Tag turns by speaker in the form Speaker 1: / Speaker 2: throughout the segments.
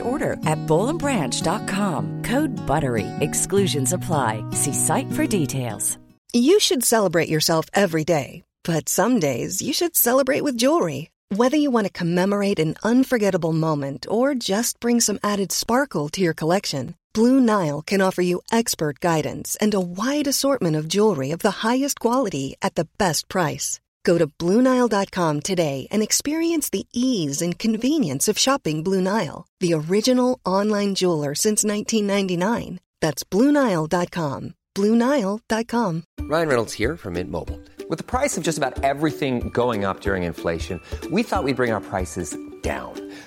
Speaker 1: order at bowlandbranch.com. Code BUTTERY. Exclusions apply. See site for details.
Speaker 2: You should celebrate yourself every day, but some days you should celebrate with jewelry. Whether you want to commemorate an unforgettable moment or just bring some added sparkle to your collection, Blue Nile can offer you expert guidance and a wide assortment of jewelry of the highest quality at the best price. Go to BlueNile.com today and experience the ease and convenience of shopping Blue Nile, the original online jeweler since 1999. That's BlueNile.com. BlueNile.com.
Speaker 3: Ryan Reynolds here from Mint Mobile. With the price of just about everything going up during inflation, we thought we'd bring our prices down.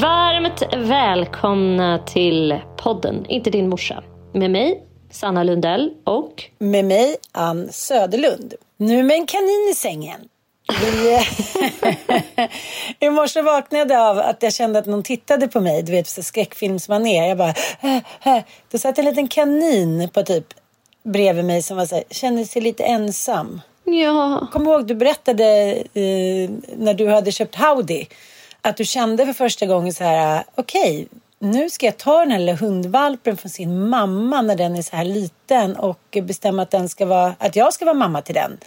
Speaker 4: Varmt välkomna till podden Inte din morsa. Med mig, Sanna Lundell och...
Speaker 5: Med mig, Ann Söderlund. Nu med en kanin i sängen. Vi, I morse vaknade jag av att jag kände att någon tittade på mig. Du vet, så skräckfilmsmanér. Jag bara... Då satt en liten kanin på typ bredvid mig som var så här, kände sig lite ensam.
Speaker 4: Ja.
Speaker 5: Kom ihåg, du berättade eh, när du hade köpt Howdy att du kände för första gången så här, okej, nu ska jag ta den här lilla hundvalpen från sin mamma när den är så här liten och bestämma att, den ska vara, att jag ska vara mamma till den.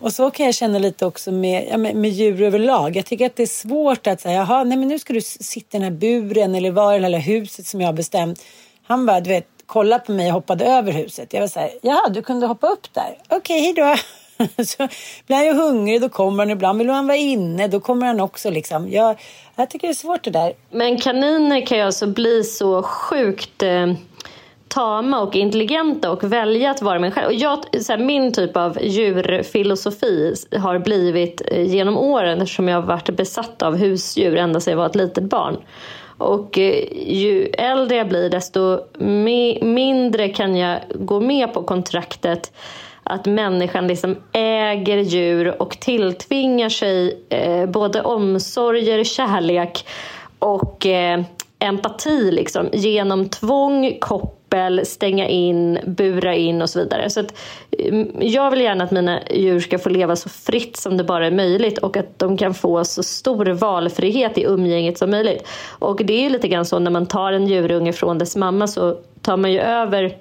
Speaker 5: Och så kan jag känna lite också med, med, med djur överlag. Jag tycker att det är svårt att säga, jaha, nej men nu ska du sitta i den här buren eller vara i det här huset som jag har bestämt. Han bara, du vet, kolla på mig och hoppade över huset. Jag var så här, ja, du kunde hoppa upp där. Okej, hej då. så blir han ju hungrig, då kommer han. Ibland vill han vara inne, då kommer han också. Liksom. Jag, jag tycker det är svårt det där.
Speaker 4: Men kaniner kan ju alltså bli så sjukt eh, tama och intelligenta och välja att vara mig själv. Och jag, så här, min typ av djurfilosofi har blivit eh, genom åren eftersom jag har varit besatt av husdjur ända sedan jag var ett litet barn. Och eh, ju äldre jag blir desto mi- mindre kan jag gå med på kontraktet att människan liksom äger djur och tilltvingar sig eh, både omsorger, kärlek och eh, empati liksom, genom tvång, koppel, stänga in, bura in och så vidare. Så att, mm, jag vill gärna att mina djur ska få leva så fritt som det bara är möjligt och att de kan få så stor valfrihet i umgänget som möjligt. Och det är lite grann så när man tar en djurunge från dess mamma så tar man ju över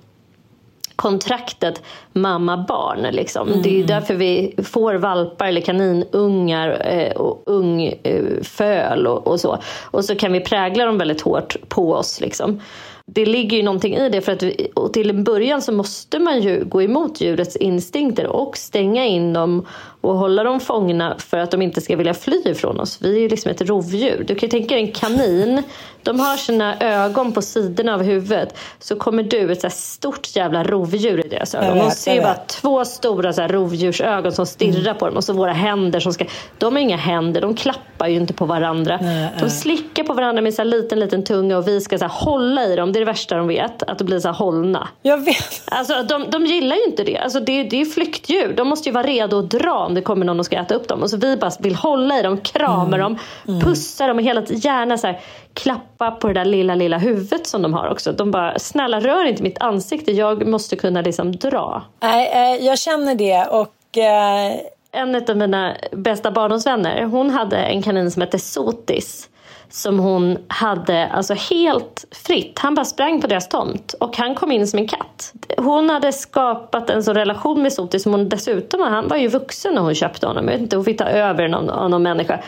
Speaker 4: kontraktet mamma-barn. Liksom. Det är ju därför vi får valpar eller kaninungar eh, och ungföl och, och så. Och så kan vi prägla dem väldigt hårt på oss. Liksom. Det ligger ju någonting i det för att vi, och till en början så måste man ju gå emot djurets instinkter och stänga in dem och hålla dem fångna för att de inte ska vilja fly ifrån oss. Vi är ju liksom ett rovdjur. Du kan ju tänka dig en kanin. De har sina ögon på sidorna av huvudet. Så kommer du, ett så stort jävla rovdjur i deras ögon. De ser ju bara två stora så här rovdjursögon som stirrar på dem. Och så våra händer som ska... De har inga händer, de klappar ju inte på varandra. de slickar på varandra med så här liten, liten tunga och vi ska så hålla i dem. Det är det värsta de vet, att de blir så här hållna.
Speaker 5: Jag vet.
Speaker 4: Alltså, de, de gillar ju inte det. Alltså, det, det är flyktdjur. De måste ju vara redo att dra det kommer någon och ska äta upp dem. Och så vi bara vill hålla i dem, krama dem, pussa dem och hela gärna så här, klappa på det där lilla, lilla huvudet som de har också. De bara, snälla rör inte mitt ansikte, jag måste kunna liksom dra.
Speaker 5: Nej, eh, jag känner det och eh,
Speaker 4: En av mina bästa barndomsvänner, hon hade en kanin som hette Sotis. Som hon hade alltså helt fritt. Han bara sprang på deras tomt och han kom in som en katt. Hon hade skapat en sån relation med Sotis som hon dessutom, han var ju vuxen när hon köpte honom. Jag vet inte, hon fick ta över någon, av någon människa.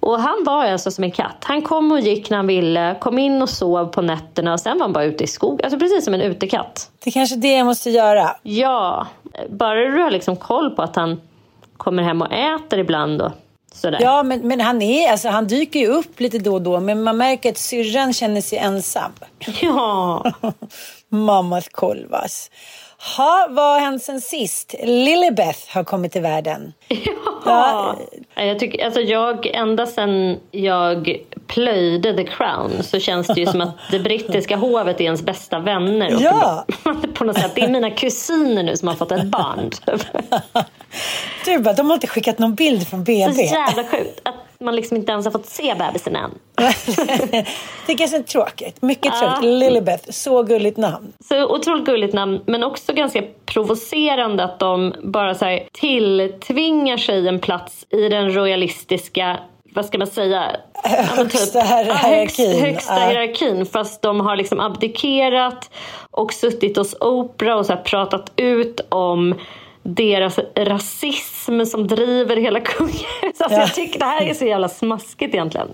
Speaker 4: Och han var alltså som en katt. Han kom och gick när han ville, kom in och sov på nätterna och sen var han bara ute i skogen. Alltså precis som en utekatt.
Speaker 5: det är kanske är det jag måste göra.
Speaker 4: Ja, bara du har liksom koll på att han kommer hem och äter ibland och sådär.
Speaker 5: Ja, men, men han, är, alltså, han dyker ju upp lite då och då men man märker att syrran känner sig ensam.
Speaker 4: ja.
Speaker 5: Mammas kolvas. Ha, vad har hänt sen sist? Lilibeth har kommit till världen.
Speaker 4: Ja. Jag tycker, alltså jag, ända sedan jag plöjde The Crown så känns det ju som att det brittiska hovet är ens bästa vänner.
Speaker 5: Ja.
Speaker 4: På något sätt, det är mina kusiner nu som har fått ett barn.
Speaker 5: Du bara, de har inte skickat någon bild från
Speaker 4: Så
Speaker 5: BB.
Speaker 4: jävla sjukt att man liksom inte ens har fått se bebisen än.
Speaker 5: det kanske är tråkigt. Mycket tråkigt. Lilibeth, så gulligt namn.
Speaker 4: Så otroligt gulligt namn, men också ganska provocerande att de bara så här tilltvingar sig en plats i den royalistiska, vad ska man säga? Ja, typ-
Speaker 5: Högsta
Speaker 4: Ja,
Speaker 5: hierarkin.
Speaker 4: Högst, högsta
Speaker 5: Ja.
Speaker 4: hierarkin. Fast de har liksom abdikerat och suttit hos Oprah och så pratat ut om deras rasism som driver hela kungahuset. Alltså
Speaker 5: Ja.
Speaker 4: Jag tycker det här är så jävla smaskigt egentligen.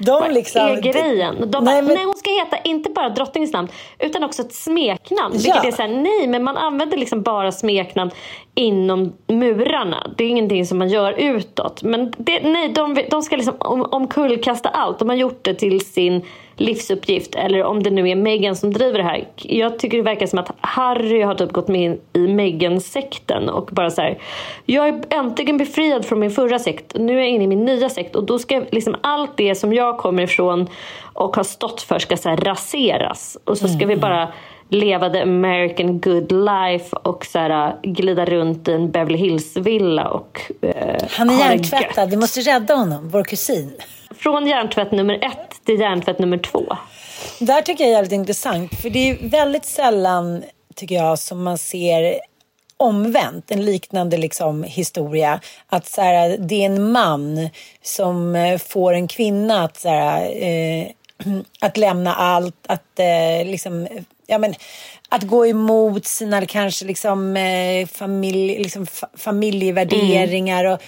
Speaker 5: De
Speaker 4: Vad
Speaker 5: liksom...
Speaker 4: är grejen? De bara,
Speaker 5: Nej,
Speaker 4: nej,
Speaker 5: men-
Speaker 4: hon ska heta inte bara drottningens namn utan också ett smeknamn.
Speaker 5: Ja.
Speaker 4: Vilket är så här, nej men man använder liksom bara smeknamn inom murarna. Det är ingenting som man gör utåt. Men det, nej, de, de ska liksom om, omkullkasta allt. De har gjort det till sin livsuppgift. Eller om det nu är Meghan som driver det här. Jag tycker det verkar som att Harry har typ gått med i Meghan-sekten och bara så här, jag är äntligen befriad från min förra sekt. Nu är jag inne i min nya sekt och då ska liksom allt det som jag kommer ifrån och har stått för ska så raseras. Och så ska vi bara leva the American good life och så här, glida runt i en Beverly Hills-villa och eh,
Speaker 5: Han är hjärntvättad. Vi måste rädda honom, vår kusin.
Speaker 4: Från hjärntvätt nummer ett till hjärntvätt nummer två.
Speaker 5: Det här tycker jag är jävligt intressant. För det är väldigt sällan, tycker jag, som man ser omvänt, en liknande liksom, historia. Att så här, det är en man som eh, får en kvinna att, så här, eh, att lämna allt, att eh, liksom, ja men att gå emot sina kanske liksom, eh, familj, liksom fa- familjevärderingar. Och,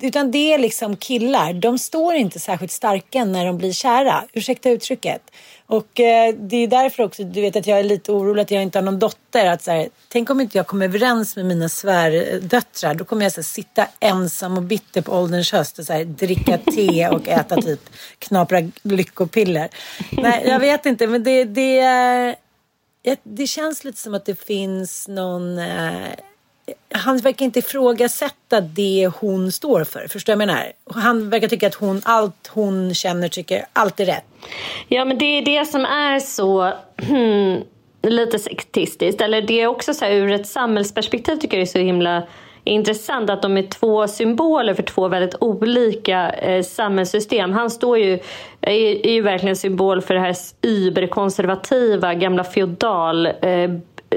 Speaker 5: utan det är liksom killar. De står inte särskilt starka när de blir kära. Ursäkta uttrycket. Och eh, det är därför också, du vet att jag är lite orolig att jag inte har någon dotter. Att, så här, tänk om inte jag kommer överens med mina svärdöttrar. Då kommer jag så här, sitta ensam och bitter på ålderns höst och så här, dricka te och äta typ knapra lyckopiller. Nej, jag vet inte, men det, det, Ja, det känns lite som att det finns någon... Eh, han verkar inte ifrågasätta det hon står för. Förstår du jag menar? Han verkar tycka att hon, allt hon känner tycker allt är rätt.
Speaker 4: Ja, men det är det som är så lite sektistiskt. Eller det är också så här, ur ett samhällsperspektiv tycker jag det är så himla intressant att de är två symboler för två väldigt olika eh, samhällssystem. Han står ju, är, är ju verkligen symbol för det här überkonservativa, gamla feodal eh,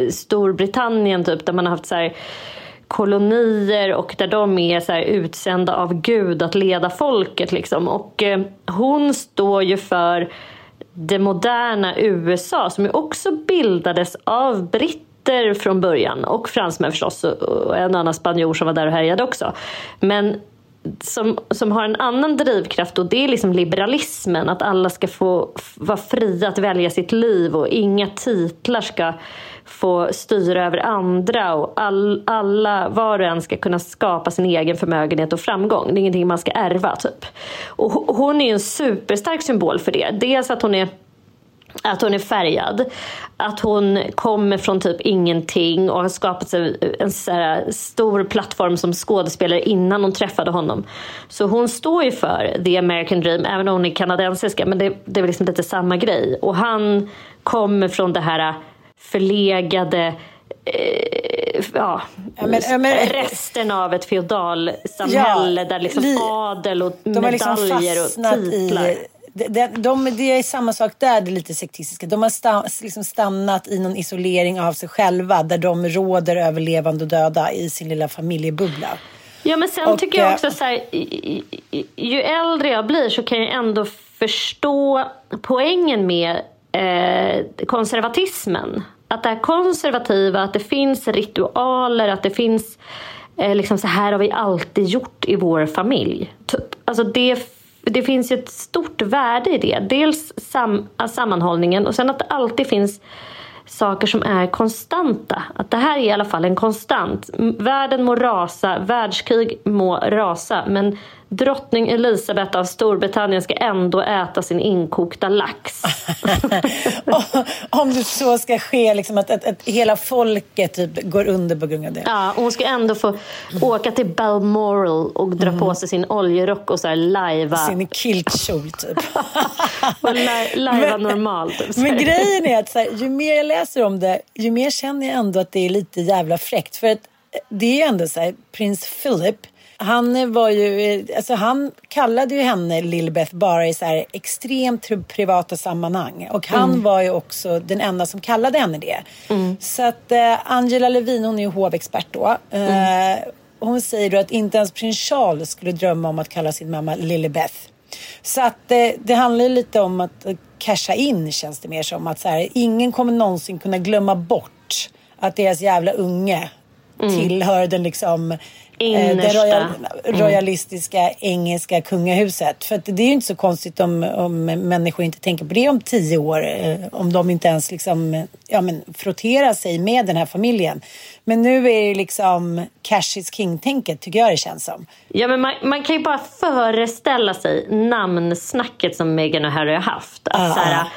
Speaker 4: Storbritannien typ, där man har haft så här kolonier och där de är så här utsända av Gud att leda folket. Liksom. Och eh, hon står ju för det moderna USA som ju också bildades av britter från början och fransmän förstås och en annan spanjor som var där och härjade också. Men som, som har en annan drivkraft och det är liksom liberalismen. Att alla ska få vara fria att välja sitt liv och inga titlar ska få styra över andra och all, alla, var och en ska kunna skapa sin egen förmögenhet och framgång. Det är ingenting man ska ärva typ. Och hon är en superstark symbol för det. Dels att hon är att hon är färgad, att hon kommer från typ ingenting och har skapat sig en så här stor plattform som skådespelare innan hon träffade honom. Så hon står ju för the American dream, även om hon är kanadensiska, men det, det är liksom lite samma grej. Och han kommer från det här förlegade eh, ja,
Speaker 5: Ja, men- ja, men-
Speaker 4: resten av ett feodalsamhälle
Speaker 5: Ja,
Speaker 4: där liksom
Speaker 5: li-
Speaker 4: adel och
Speaker 5: liksom
Speaker 4: medaljer
Speaker 5: fastnat
Speaker 4: och titlar.
Speaker 5: i... De, de, de, det är samma sak där, det är lite sektistiska. De har sta, liksom stannat i någon isolering av sig själva där de råder över levande och döda i sin lilla familjebubbla.
Speaker 4: Ja, men sen
Speaker 5: Och,
Speaker 4: tycker jag
Speaker 5: eh,
Speaker 4: också så här, ju äldre jag blir så kan jag ändå förstå poängen med eh, konservatismen. Att det är konservativa, att det finns ritualer, att det finns eh, liksom så här har vi alltid gjort i vår familj. Typ. Alltså det, det finns ju ett stort värde i det. Dels sam, äh, sammanhållningen och sen att det alltid finns saker som är konstanta. Att det här är i alla fall en konstant. Världen må rasa, världskrig må rasa men drottning Elisabeth av Storbritannien ska ändå äta sin inkokta lax.
Speaker 5: Om det så ska ske, liksom att, att, att hela folket typ går under på grund av det.
Speaker 4: Ja, och hon ska ändå få åka till Balmoral och dra på sig sin oljerock och så här lajva.
Speaker 5: Sin kiltkjol typ.
Speaker 4: Och la- lajva normalt. typ,
Speaker 5: Men grejen är att så här, ju mer jag läser om det, ju mer känner jag ändå att det är lite jävla fräckt. För att det är ju ändå så här, prins Philip, han var ju, alltså han kallade ju henne Lilibeth bara i så här extremt privata sammanhang. Och han var ju också den enda som kallade henne det. Så att eh, Angela Levin, hon är ju hovexpert då. Eh, hon säger då att inte ens prins Charles skulle drömma om att kalla sin mamma Lilibeth. Så att eh, det handlar ju lite om att eh, casha in känns det mer som. Att så här, ingen kommer någonsin kunna glömma bort att deras jävla unge tillhör den liksom eh, det
Speaker 4: Innersta.
Speaker 5: royal, royalistiska engelska kungahuset. För att det är ju inte så konstigt om, om människor inte tänker på det om tio år. Eh, om de inte ens liksom, ja, men, frotterar sig med den här familjen. Men nu är det liksom cash is king-tänket tycker jag det känns som.
Speaker 4: Ja, men man, man kan ju bara föreställa sig namnsnacket som Meghan och Harry har haft. Att
Speaker 5: Ja,
Speaker 4: så här.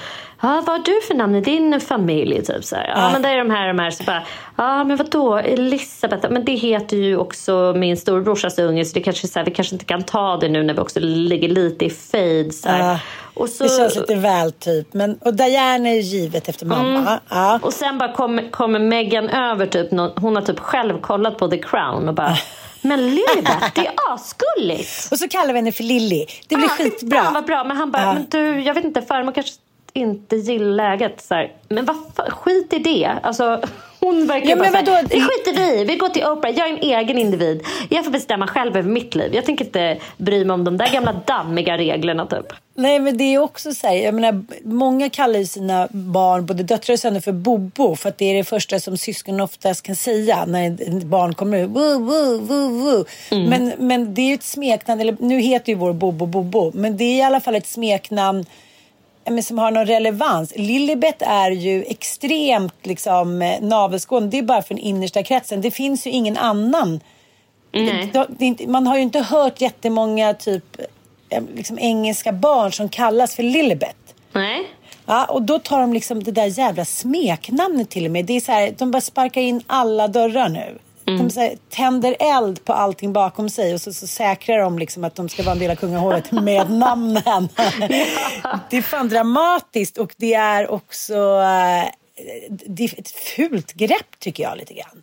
Speaker 5: Ja,
Speaker 4: vad har du för namn i din familj? Typ så här. Ja, men det är de här, de här. Så bara, ja, men vadå? Elisabeth? Men det heter ju också min storebrorsas unge, så det kanske så här, vi kanske inte kan ta det nu när vi också ligger lite i fade. Så.
Speaker 5: Ja,
Speaker 4: och så,
Speaker 5: Det känns lite väl typ. Men, och Diana är ju givet efter mamma. Ja.
Speaker 4: och sen bara kommer, kommer Meghan över, typ, hon har typ själv kollat på The Crown och bara Men Lilibeth, det är asgulligt!
Speaker 5: Och så kallar vi henne för Lilly. Det blir
Speaker 4: Ah,
Speaker 5: skitbra.
Speaker 4: Fan vad bra. Men han bara,
Speaker 5: Ja.
Speaker 4: men du, jag vet inte, farmor kanske inte gillar läget. Så här. Men vad skit i det. Alltså, hon verkar
Speaker 5: Ja,
Speaker 4: bara
Speaker 5: men vadå?
Speaker 4: det skiter vi. Vi går till Oprah. Jag är en egen individ. Jag får bestämma själv över mitt liv. Jag tänker inte bry mig om de där gamla dammiga reglerna typ.
Speaker 5: Nej men det är också så här, jag menar, många kallar ju sina barn, både döttrar och söner för Bobo för att det är det första som syskon oftast kan säga när ett barn kommer ut. Woo, woo, woo, woo. Men, men det är ju ett smeknamn, eller nu heter ju vår Bobo Bobo, men det är i alla fall ett smeknamn men som har någon relevans. Lilibet är ju extremt liksom, eh, navelskådande. Det är bara för den innersta kretsen. Det finns ju ingen annan.
Speaker 4: Nej.
Speaker 5: Det, man har ju inte hört jättemånga typ, eh, liksom, engelska barn som kallas för Lilibet.
Speaker 4: Nej.
Speaker 5: Ja, och då tar de liksom det där jävla smeknamnet till och med. Det är så här, de bara sparkar in alla dörrar nu. De så här, tänder eld på allting bakom sig och så, så säkrar de liksom att de ska vara en del av kungahovet med namnen. Det är fan dramatiskt och det är också eh, det är ett fult grepp tycker jag lite grann.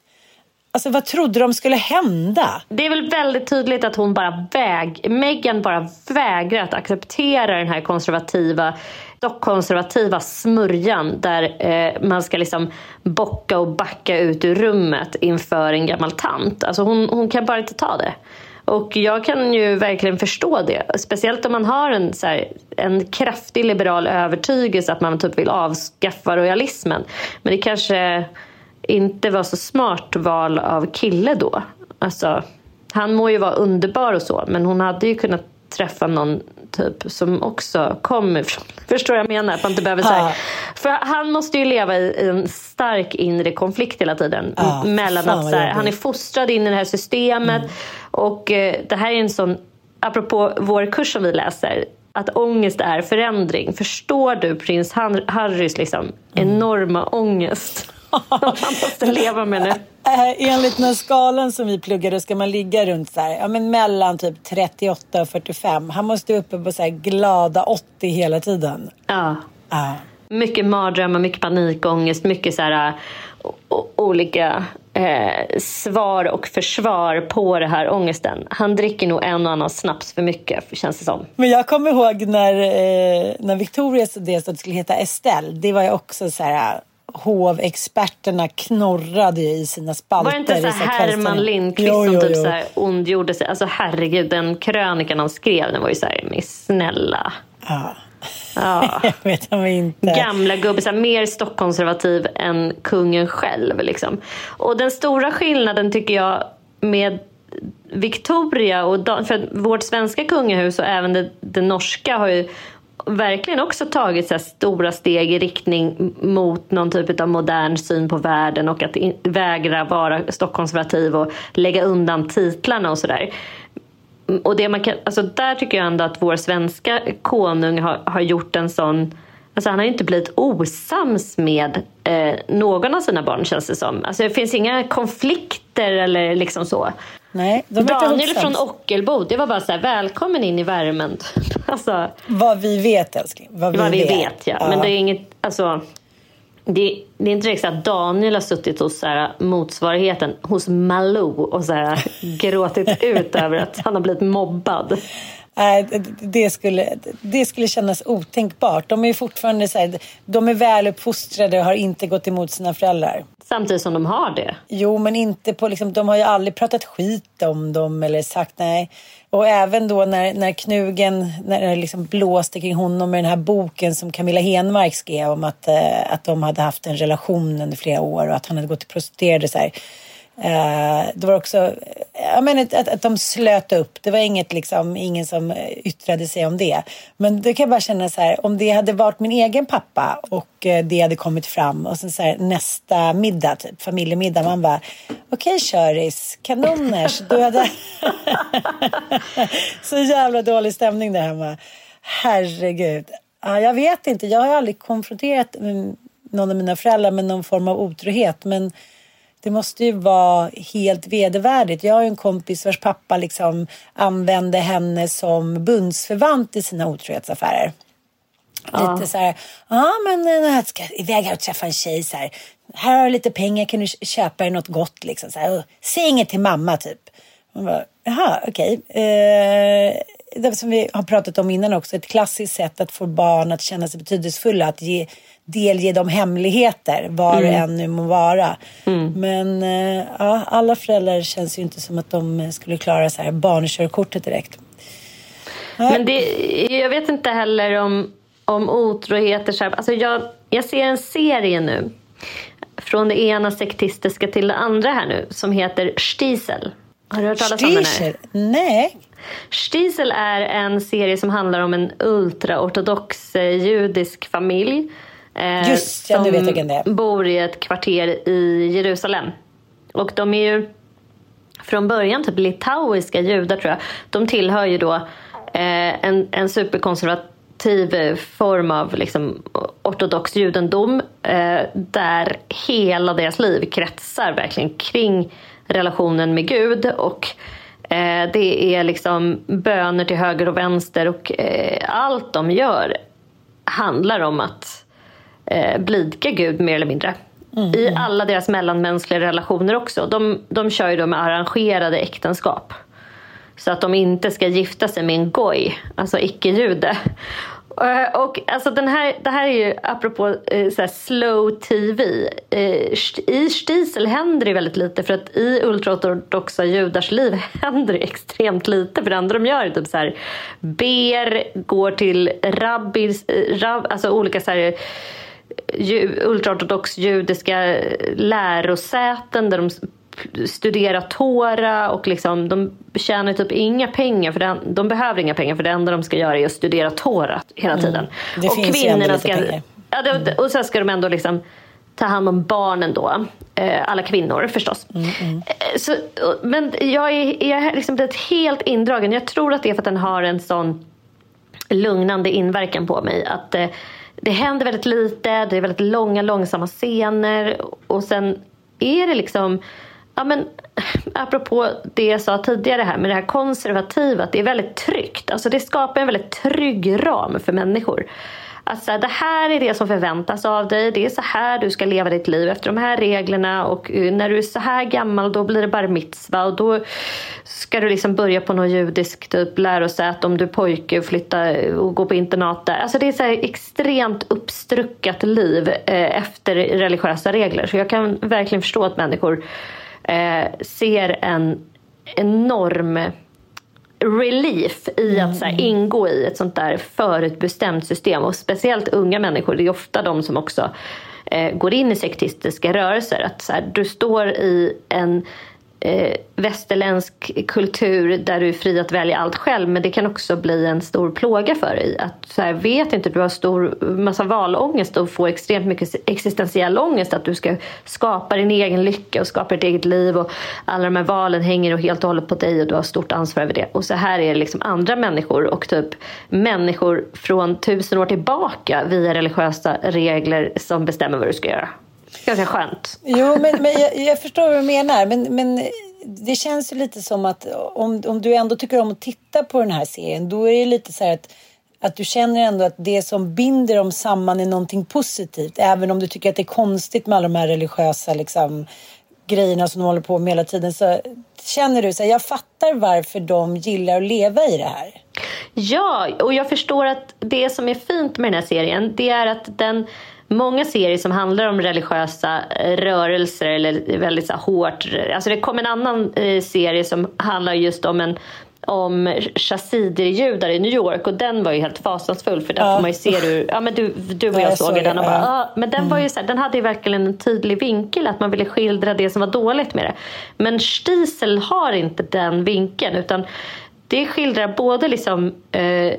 Speaker 5: Alltså vad trodde de skulle hända?
Speaker 4: Det är väl väldigt tydligt att hon bara väg, Meghan bara vägrar att acceptera den här konservativa stockkonservativa smörjan där eh, man ska liksom bocka och backa ut ur rummet inför en gammal tant. Alltså hon, hon kan bara inte ta det. Och jag kan ju verkligen förstå det. Speciellt om man har en, så här, en kraftig liberal övertygelse att man typ vill avskaffa royalismen. Men det kanske inte var så smart val av kille då. Alltså, han må ju vara underbar och så, men hon hade ju kunnat träffa någon typ som också kommer. Förstår jag menar? Att man inte behöver säga. För han måste ju leva i en stark inre konflikt hela tiden. M- mellan att så här, han är fostrad in i det här systemet. Och eh, det här är en sån, apropå vår kurs som vi läser, att ångest är förändring. Förstår du prins Harrys liksom enorma ångest? Han måste leva med nu.
Speaker 5: Eh, enligt den skalan som vi pluggade ska man ligga runt så här, ja, men mellan typ 38 och 45. Han måste vara uppe på så här glada 80 hela tiden.
Speaker 4: Ja.
Speaker 5: Ja.
Speaker 4: Mycket mardrömmar, mycket panikångest, mycket så här, olika eh, svar och försvar på det här ångesten. Han dricker nog en och annan snaps för mycket, känns det som.
Speaker 5: Men jag kommer ihåg när, eh, när Victorias delstat skulle heta Estelle. Det var ju också så här hovexperterna knorrade i sina spalter.
Speaker 4: Var det inte så Herman. Lindqvist
Speaker 5: Jo,
Speaker 4: som
Speaker 5: jo,
Speaker 4: typ
Speaker 5: jo.
Speaker 4: så här ondgjorde sig? Alltså herregud, den krönikan han skrev, den var ju så här, men snälla.
Speaker 5: Ja.
Speaker 4: Ja.
Speaker 5: Jag vet han inte.
Speaker 4: Gamla gubbe, så här, mer stockkonservativ än kungen själv. Liksom. Och den stora skillnaden tycker jag med Victoria och Dan- för vårt svenska kungahus och även det, det norska har ju verkligen också tagit så här stora steg i riktning mot någon typ av modern syn på världen och att in, vägra vara stockkonservativ och lägga undan titlarna och sådär. Mm, och det man kan, alltså där tycker jag ändå att vår svenska konung har, har gjort en sån Alltså han har ju inte blivit osams med eh, någon av sina barn känns det som. Alltså det finns inga konflikter eller liksom så.
Speaker 5: Nej,
Speaker 4: Daniel från Ockelbo, det var bara så här, välkommen in i värmen. alltså,
Speaker 5: Vad vi vet älskling. Vad vi,
Speaker 4: vad vi
Speaker 5: vet.
Speaker 4: vet ja. Men det är inget, alltså. Det, det är inte direkt så att Daniel har suttit hos så här, motsvarigheten hos Malou och så här, gråtit ut över att han har blivit mobbad.
Speaker 5: Nej, det- skulle, det skulle kännas otänkbart. De är fortfarande så här, de är väluppfostrade och har inte gått emot sina föräldrar.
Speaker 4: Samtidigt som de har det.
Speaker 5: Jo, men inte på liksom, de har ju aldrig pratat skit om dem eller sagt nej. Och även då när, när knugen, när det liksom blåste kring honom med den här boken som Camilla Henmark skrev om att, eh, att de hade haft en relation under flera år och att han hade gått till prostituerade så här. Eh, det var också, eh, jag menar att, att de slöt upp. Det var inget liksom, ingen som eh, yttrade sig om det. Men då kan jag bara känna så här, om det hade varit min egen pappa och det hade kommit fram och sen så här, nästa middag, typ familjemiddag, man bara okej köris, kanoners, du hade så jävla dålig stämning där hemma. Herregud. Ja, jag vet inte, jag har aldrig konfronterat någon av mina föräldrar med någon form av otrohet men det måste ju vara helt vedervärdigt. Jag har en kompis vars pappa liksom använde henne som bundsförvant i sina otrohetsaffärer. Lite så här, ja men eh, jag ska iväg här och träffa en tjej så här. Här har du lite pengar, kan du köpa dig något gott liksom. Så här, "Åh, Säg inget till mamma typ. Man bara, jaha okej. Eh, det som vi har pratat om innan också, ett klassiskt sätt att få barn att känna sig betydelsefulla, att ge, delge dem hemligheter, var det än nu må vara. Men eh, ja, alla föräldrar känns ju inte som att de skulle klara så här barnkörkortet direkt.
Speaker 4: Men det, jag vet inte heller om, om otroheter. så här- Alltså jag, jag ser en serie nu. Från det ena sektistiska till det andra här nu. Som heter Stiesel. Har du hört talas om den här?
Speaker 5: Nej.
Speaker 4: Stiesel är en serie som handlar om en ultraortodox eh, judisk familj. eh,
Speaker 5: Just ja, nu
Speaker 4: som
Speaker 5: vet jag vilken det är.
Speaker 4: bor i ett kvarter i Jerusalem. Och de är ju från början typ litauiska judar tror jag. De tillhör ju då eh, en, en superkonservativ form av liksom, ortodox judendom eh, där hela deras liv kretsar verkligen kring relationen med Gud och det är liksom böner till höger och vänster och eh, allt de gör handlar om att eh, blidka Gud mer eller mindre. I alla deras mellanmänskliga relationer också. De, de kör ju då med arrangerade äktenskap. Så att de inte ska gifta sig med en goj, alltså icke-jude. Eh, och alltså den här, det här är ju apropå eh, så här slow tv. Eh, I Stiesel händer det väldigt lite för att i ultraortodoxa judars liv händer det extremt lite. För det enda de gör är typ så här ber, går till rabbis, rab, alltså olika så här ju, ultraortodox judiska lärosäten där de s- studerar Tora och liksom, de tjänar typ inga pengar, för det, de behöver inga pengar för det enda de ska göra är att studera Tora hela tiden.
Speaker 5: Det
Speaker 4: och
Speaker 5: lite
Speaker 4: ska,
Speaker 5: pengar.
Speaker 4: ja, det, Och sen ska de ändå liksom ta hand om barnen då. Eh, alla kvinnor förstås.
Speaker 5: Mm,
Speaker 4: Eh, Så, men jag är, jag är liksom blivit helt indragen. Jag tror att det är för att den har en sån lugnande inverkan på mig. Att eh, det händer väldigt lite, det är väldigt långa, långsamma scener och sen är det liksom Ja, men, apropå det jag sa tidigare här med det här konservativa, att det är väldigt tryggt. Alltså det skapar en väldigt trygg ram för människor. Alltså, det här är det som förväntas av dig. Det är så här du ska leva ditt liv efter de här reglerna. Och eh, när du är så här gammal då blir det bar mitzva. Och då ska du liksom börja på något judiskt typ lärosäte om du är pojke och flytta eh, och gå på internat där. Alltså det är så här extremt uppstruckat liv eh, efter religiösa regler. Så jag kan verkligen förstå att människor eh, ser en enorm relief i att så här, ingå i ett sånt där förutbestämt system. Och speciellt unga människor, det är ofta de som också eh, går in i sektistiska rörelser. Att så här, du står i en eh, västerländsk kultur där du är fri att välja allt själv men det kan också bli en stor plåga för dig. Att så här, vet inte, du har stor massa valångest och får extremt mycket existentiell ångest att du ska skapa din egen lycka och skapa ditt eget liv och alla de här valen hänger och helt och hållet på dig och du har stort ansvar över det. Och så här är det liksom andra människor och typ människor från tusen år tillbaka via religiösa regler som bestämmer vad du ska göra. Ganska skönt.
Speaker 5: Jo, men, men jag, jag förstår vad du menar. Men, men det känns ju lite som att om, om du ändå tycker om att titta på den här serien, då är det lite så här att att du känner ändå att det som binder dem samman är någonting positivt. Även om du tycker att det är konstigt med alla de här religiösa liksom, grejerna som de håller på med hela tiden. Så känner du så här, jag fattar varför de gillar att leva i det här.
Speaker 4: Ja, och jag förstår att det som är fint med den här serien, det är att den många serier som handlar om religiösa eh, rörelser eller väldigt så här, hårt. Alltså det kom en annan eh, serie som handlar just om en om chassider-judar i New York och den var ju helt fasansfull för där ja. får man ju se hur, ja men du, du och jag, jag såg den och bara, ja. men den mm. var ju så här, den hade ju verkligen en tydlig vinkel att man ville skildra det som var dåligt med det. Men Stiesel har inte den vinkeln utan det skildrar både liksom eh,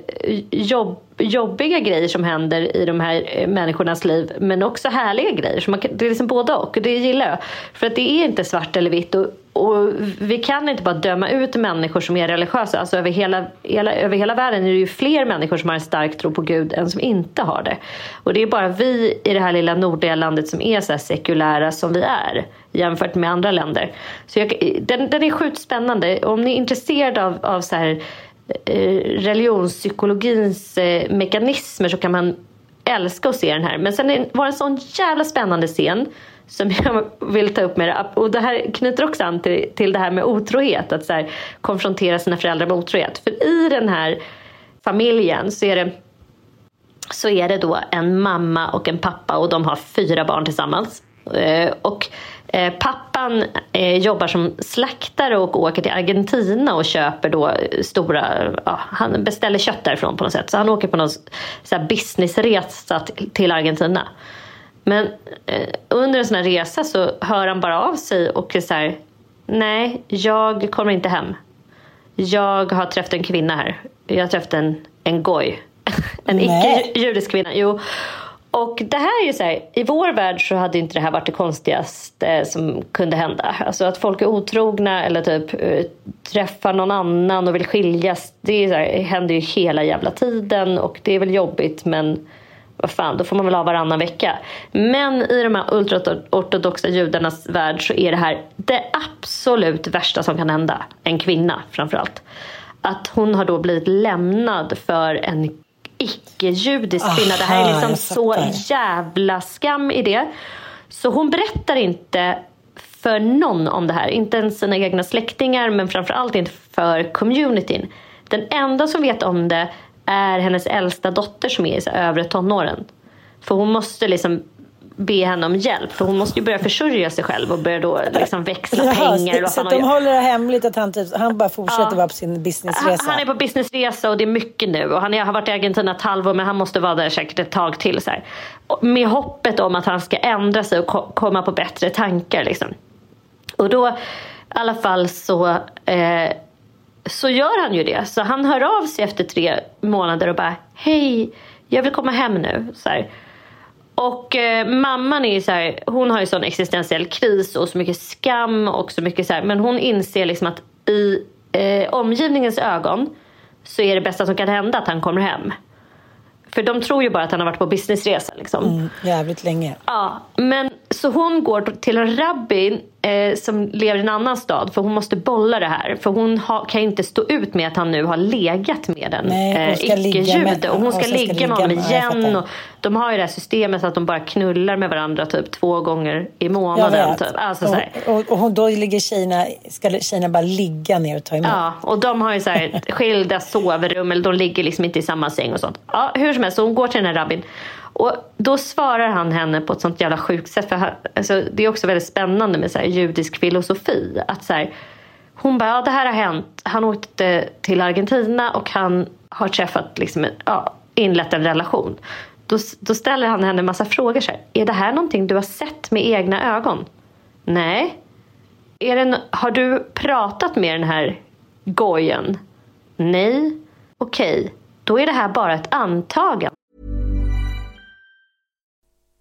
Speaker 4: jobb jobbiga grejer som händer i de här eh, människornas liv men också härliga grejer. Så man det är liksom både och. Det gillar jag. För att det är inte svart eller vitt. Och, och vi kan inte bara döma ut människor som är religiösa. Alltså över, hela, hela, över hela världen är det ju fler människor som har en stark tro på Gud än som inte har det. Och det är bara vi i det här lilla nordliga landet som är så sekulära som vi är jämfört med andra länder. Så jag, den, den är sjukt spännande. Om ni är intresserade av, av så här eh, religionspsykologins eh, mekanismer så kan man älska att se den här. Men sen var det en sån jävla spännande scen som jag vill ta upp med det. Och det här knyter också an till, till det här med otrohet. Att så här, konfrontera sina föräldrar med otrohet. För i den här familjen så är det så är det då en mamma och en pappa och de har fyra barn tillsammans. Eh, och pappan eh, jobbar som slaktare och åker till Argentina och köper då stora, ja, han beställer kött därifrån på något sätt. Så han åker på någon så businessresa till Argentina. Men eh, under en sån här resa så hör han bara av sig och är så här, nej, jag kommer inte hem. Jag har träffat en kvinna här. Jag har träffat en, en goj. en icke-judisk kvinna. Jo. Och det här är ju så här, i vår värld så hade inte det här varit det konstigaste som kunde hända. Alltså att folk är otrogna eller typ eh, träffar någon annan och vill skiljas. Det, är så här, det händer ju hela jävla tiden och det är väl jobbigt men vad fan, då får man väl ha varannan vecka. Men i de här ultraortodoxa judarnas värld så är det här det absolut värsta som kan hända. En kvinna framförallt. Att hon har då blivit lämnad för en icke-judisk kvinna. Det här är liksom så jävla skam i det. Så hon berättar inte för någon om det här. Inte ens sina egna släktingar men framförallt inte för communityn. Den enda som vet om det är hennes äldsta dotter som är i övre tonåren. För hon måste liksom be henne om hjälp. För hon måste ju börja försörja sig själv och börja då liksom växla Jaha, pengar.
Speaker 5: Så, så de håller det hemligt att han, typ, han bara fortsätter ja. vara på sin businessresa?
Speaker 4: Han, han, är på businessresa och det är mycket nu. Och han är, har varit i Argentina ett halvår men han måste vara där säkert ett tag till. Så här. Med hoppet om att han ska ändra sig och ko komma på bättre tankar. Liksom. Och då i alla fall så eh, så gör han ju det. Så han hör av sig efter tre månader och bara Hej, jag vill komma hem nu. Så här. Och eh, mamman är ju så här, hon har ju sån existentiell kris och så mycket skam och så mycket så här, men hon inser liksom att i eh, omgivningens ögon så är det bästa som kan hända att han kommer hem. För de tror ju bara att han har varit på businessresa. Liksom. Mm,
Speaker 5: jävligt länge.
Speaker 4: Ja, men så hon går till en rabbin eh, som lever i en annan stad för hon måste bolla det här. För hon ha, kan inte stå ut med att han nu har legat med en
Speaker 5: ligga
Speaker 4: icke-jude. Och hon ska ligga med honom igen. Och de har ju det här systemet så att de bara knullar med varandra typ två gånger i månaden. Typ. Alltså,
Speaker 5: och, och, och då ligger tjejerna, ska tjejerna bara ligga ner och ta emot.
Speaker 4: Ja, och de har ju så här skilda sovrum, eller de ligger liksom inte i samma säng och sånt. Ja, hur som helst, så hon går till den här rabbin. Och då svarar han henne på ett sånt jävla sjukt sätt. För han, alltså, det är också väldigt spännande med så här judisk filosofi. Att så här, hon bara, ja det här har hänt. Han åkte till Argentina och han har träffat, liksom, ja, inlett en relation. Då, då ställer han henne en massa frågor. Så här, är det här någonting du har sett med egna ögon? Nej. Är det, har du pratat med den här gojen? Nej. Okej, då är det här bara ett antagande.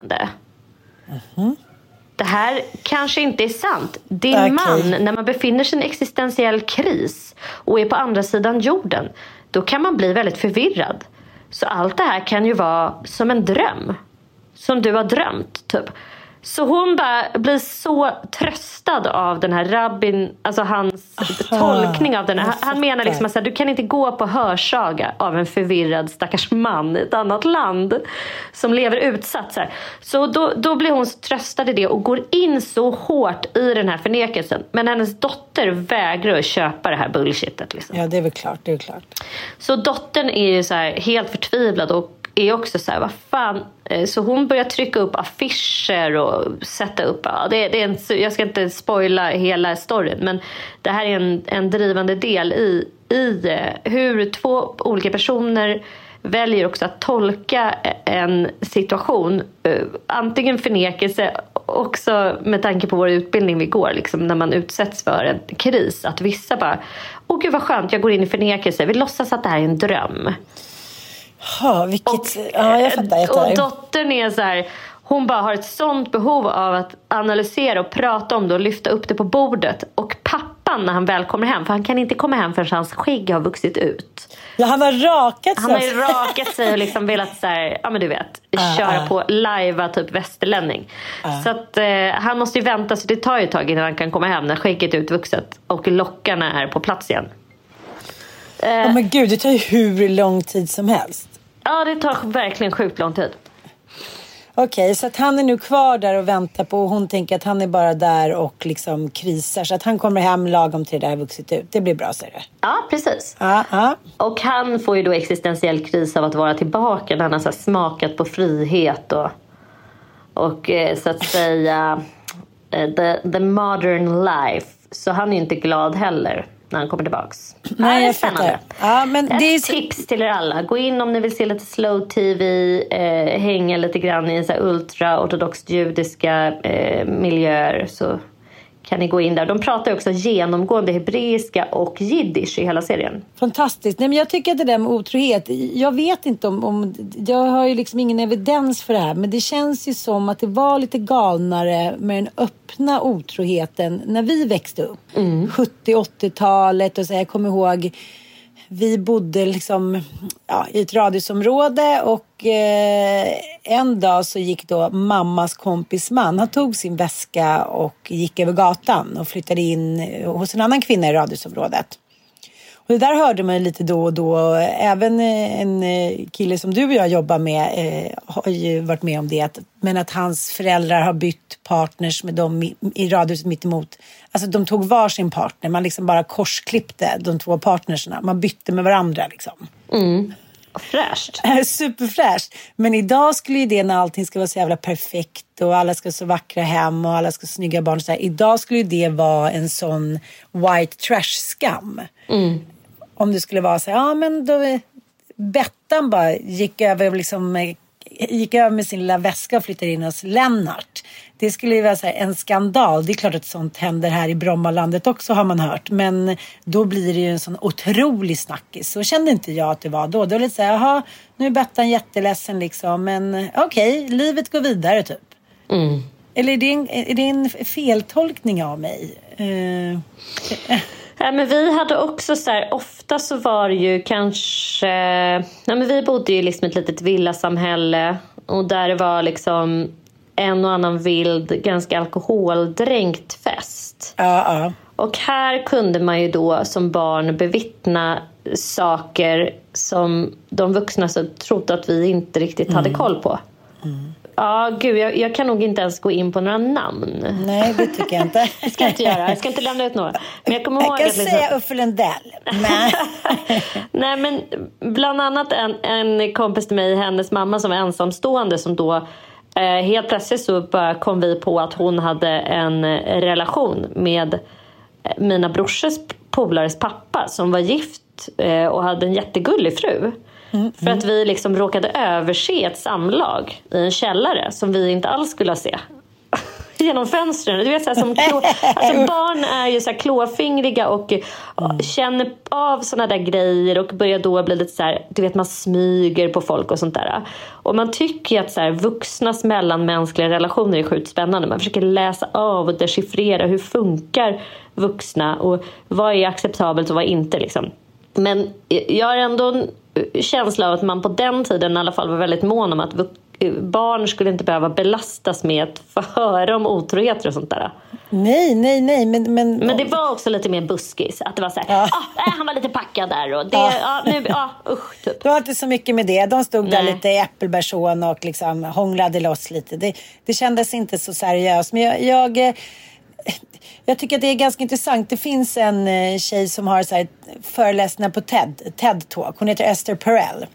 Speaker 4: Det. Det här kanske inte är sant. Din
Speaker 5: Okej.
Speaker 4: man, när man befinner sig i en existentiell kris och är på andra sidan jorden, då kan man bli väldigt förvirrad. Så allt det här kan ju vara som en dröm. Som du har drömt, typ. Så hon bara blir så tröstad av den här rabbin, alltså hans tolkning av den. här. Han menar liksom att du kan inte gå på hörsaga av en förvirrad stackars man i ett annat land som lever utsatt. Så, här. så då, då blir hon så tröstad i det och går in så hårt i den här förnekelsen. Men hennes dotter vägrar att köpa det här bullshitet. Liksom.
Speaker 5: Ja, det är väl klart. Det är klart.
Speaker 4: Så dottern är så här helt förtvivlad och är också så här, vad fan. Eh, så hon börjar trycka upp affischer och sätta upp. Ja, det, det är en, jag ska inte spoila hela storyn men det här är en, en drivande del i, i eh, hur två olika personer väljer också att tolka eh, en situation. Antingen förnekelse, också med tanke på vår utbildning vi går, liksom, när man utsätts för en kris. Att vissa bara, åh gud vad skönt, jag går in i förnekelse. Vi låtsas att det här är en dröm.
Speaker 5: Ha, vilket... ja, jag fattar. Jag
Speaker 4: och dottern är så här, hon bara har ett sånt behov av att analysera och prata om det och lyfta upp det på bordet. Och pappan när han väl kommer hem, för han kan inte komma hem förrän hans skägg har vuxit ut.
Speaker 5: Ja, han har rakat sig.
Speaker 4: Han har rakat sig och liksom velat så här, ja men du vet, köra på lajva typ västerlänning. Så att eh, han måste ju vänta, så det tar ju ett tag innan han kan komma hem när skägget är utvuxet och lockarna är på plats igen.
Speaker 5: Ja, men gud, det tar ju hur lång tid som helst.
Speaker 4: Ja, det tar verkligen sjukt lång tid.
Speaker 5: Okej, så att han är nu kvar där och väntar på och hon tänker att han är bara där och liksom krisar. Så att han kommer hem lagom till det där har vuxit ut. Det blir bra, säger du?
Speaker 4: Ja, precis.
Speaker 5: Ja, ja.
Speaker 4: Och han får ju då existentiell kris av att vara tillbaka när han har smakat på frihet och, och eh, så att säga eh, the, the modern life. Så han är inte glad heller när han kommer tillbaks.
Speaker 5: Nej,
Speaker 4: ja, det är spännande.
Speaker 5: Ja, men
Speaker 4: Ett
Speaker 5: det är så-
Speaker 4: tips till er alla. Gå in om ni vill se lite slow tv, eh, hänga lite grann i så ultra-ortodoxt judiska eh, miljöer. Så kan ni gå in där. De pratar också genomgående hebreiska och jiddisch i hela serien.
Speaker 5: Fantastiskt. Nej, men jag tycker att det där med otrohet, jag vet inte om, om... Jag har ju liksom ingen evidens för det här, men det känns ju som att det var lite galnare med den öppna otroheten när vi växte upp. 70-80-talet och så. Jag kommer ihåg vi bodde liksom ja, i ett radhusområde och eh, en dag så gick då mammas kompis man, han tog sin väska och gick över gatan och flyttade in hos en annan kvinna i radhusområdet. Det där hörde man ju lite då och då. Även eh, en eh, kille som du och jag jobbar med eh, har ju varit med om det. Att, men att hans föräldrar har bytt partners med dem i, i radhuset mitt emot. Alltså de tog var sin partner. Man liksom bara korsklippte de två partnerserna. Man bytte med varandra liksom.
Speaker 4: Fräscht.
Speaker 5: Superfräscht. Men idag skulle ju det när allting ska vara så jävla perfekt och alla ska ha så vackra hem och alla ska ha snygga barn. Så här. Idag skulle ju det vara en sån white trash-skam. Om det skulle vara så ja men då Bettan bara gick över, liksom, gick över med sin lilla väska och flyttade in hos Lennart. Det skulle ju vara så här, en skandal. Det är klart att sånt händer här i Brommalandet också har man hört. Men då blir det ju en sån otrolig snackis. Så kände inte jag att det var då. Då var lite så här, jaha, nu är Bettan jätteledsen liksom. Men okej, livet går vidare typ. Eller är det, en, är det en feltolkning av mig? Eh,
Speaker 4: Ja, men vi hade också så här, ofta så var det ju kanske, ja, men vi bodde ju liksom ett litet villasamhälle och där det var liksom en och annan vild, ganska alkoholdränkt fest.
Speaker 5: ja, ja.
Speaker 4: Och här kunde man ju då som barn bevittna saker som de vuxna så trodde att vi inte riktigt hade koll på. Ja, gud, jag, jag kan nog inte ens gå in på några namn.
Speaker 5: Nej, det tycker jag inte.
Speaker 4: Det ska jag inte göra. Jag ska inte lämna ut några. Men jag kommer ihåg
Speaker 5: Jag kan
Speaker 4: att liksom...
Speaker 5: säga Uffe Lundell. Men...
Speaker 4: Nej, men bland annat en, en kompis till mig, hennes mamma som var ensamstående som då eh, helt plötsligt så bara kom vi på att hon hade en eh, relation med eh, mina brorsors polares pappa som var gift eh, och hade en jättegullig fru. För att vi liksom råkade överse ett samlag i en källare som vi inte alls skulle se. Genom fönstren. Du vet, så här, som klå, alltså, barn är ju så här klåfingriga och eh, känner av såna där grejer och börjar då bli lite så här, du vet man smyger på folk och sånt där. Och man tycker ju att så här, vuxnas mellanmänskliga relationer är sjukt spännande. Man försöker läsa av och dechiffrera hur funkar vuxna och vad är acceptabelt och vad inte liksom. Men jag har ändå känsla av att man på den tiden i alla fall var väldigt mån om att barn skulle inte behöva belastas med att få höra om otroheter och sånt där.
Speaker 5: Nej, nej, nej. Men, men,
Speaker 4: Men det var också lite mer buskis. Att det var så här,
Speaker 5: Ja.
Speaker 4: ah, han var lite packad där och det,
Speaker 5: Ja.
Speaker 4: ja. nu, ja, usch, typ.
Speaker 5: Det var inte så mycket med det. De stod där
Speaker 4: Nej.
Speaker 5: lite i äppelbärsån och liksom hånglade loss lite. Det, det kändes inte så seriöst. Men jag, jag, eh, jag tycker att det är ganska intressant. Det finns en eh, tjej som har så här föreläsningar på TED, TED Talk. Hon heter Esther Perel.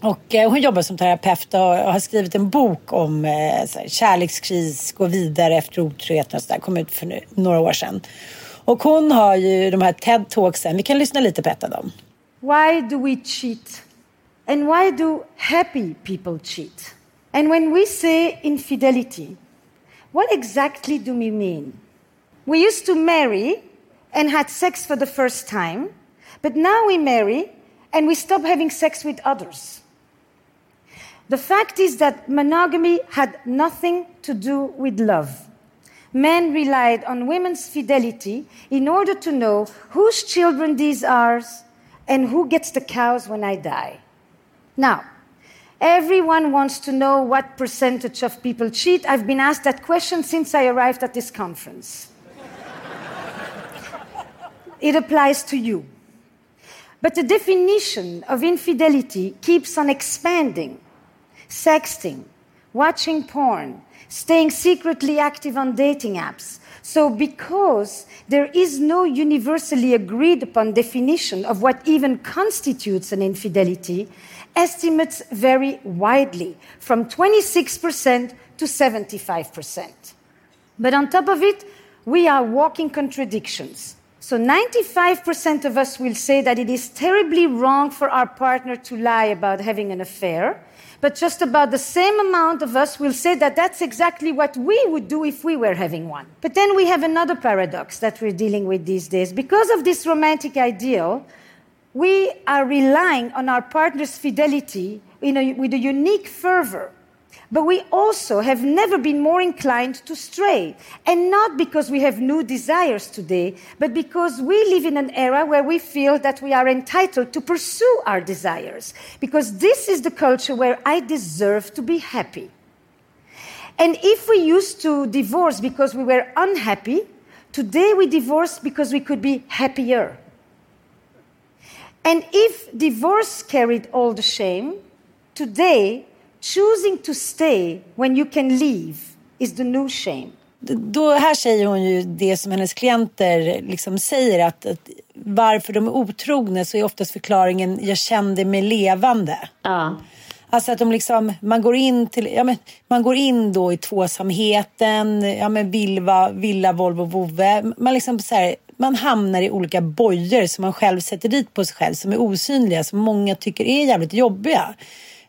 Speaker 5: Och eh, hon jobbar som terapeut och har skrivit en bok om eh, så här, kärlekskris, gå vidare efter otroheten och sådär. Kom ut för några år sedan. Och hon har ju de här TED Talksen. Vi kan lyssna lite på ett av dem.
Speaker 6: Why do we cheat? And why do happy people cheat? And when we say infidelity, what exactly do we mean? We used to marry and had sex for the first time, but now we marry and we stop having sex with others. The fact is that monogamy had nothing to do with love. Men relied on women's fidelity in order to know whose children these are and who gets the cows when I die. Now, everyone wants to know what percentage of people cheat. I've been asked that question since I arrived at this conference. It applies to you. But the definition of infidelity keeps on expanding. Sexting, watching porn, staying secretly active on dating apps. So, because there is no universally agreed upon definition of what even constitutes an infidelity, estimates vary widely from 26% to 75%. But on top of it, we are walking contradictions. So 95% of us will say that it is terribly wrong for our partner to lie about having an affair, but just about the same amount of us will say that that's exactly what we would do if we were having one. But then we have another paradox that we're dealing with these days. Because of this romantic ideal, we are relying on our partner's fidelity a, with a unique fervor but we also have never been more inclined to stray. And not because we have new desires today, but because we live in an era where we feel that we are entitled to pursue our desires. Because this is the culture where I deserve to be happy. And if we used to divorce because we were unhappy, today we divorce because we could be happier. And if divorce carried all the shame, today Choosing to stay when you can leave is the new shame.
Speaker 5: Då, här säger hon ju det som hennes klienter liksom säger att, att varför de är otrogna så är oftast förklaringen jag kände mig levande.
Speaker 4: Ja.
Speaker 5: Alltså att de liksom, man går in till, ja men, man går in då i tvåsamheten, ja men Vilva, Villa, Volvo, Vove. Man liksom så här, man hamnar i olika bojor som man själv sätter dit på sig själv som är osynliga, som många tycker är jävligt jobbiga.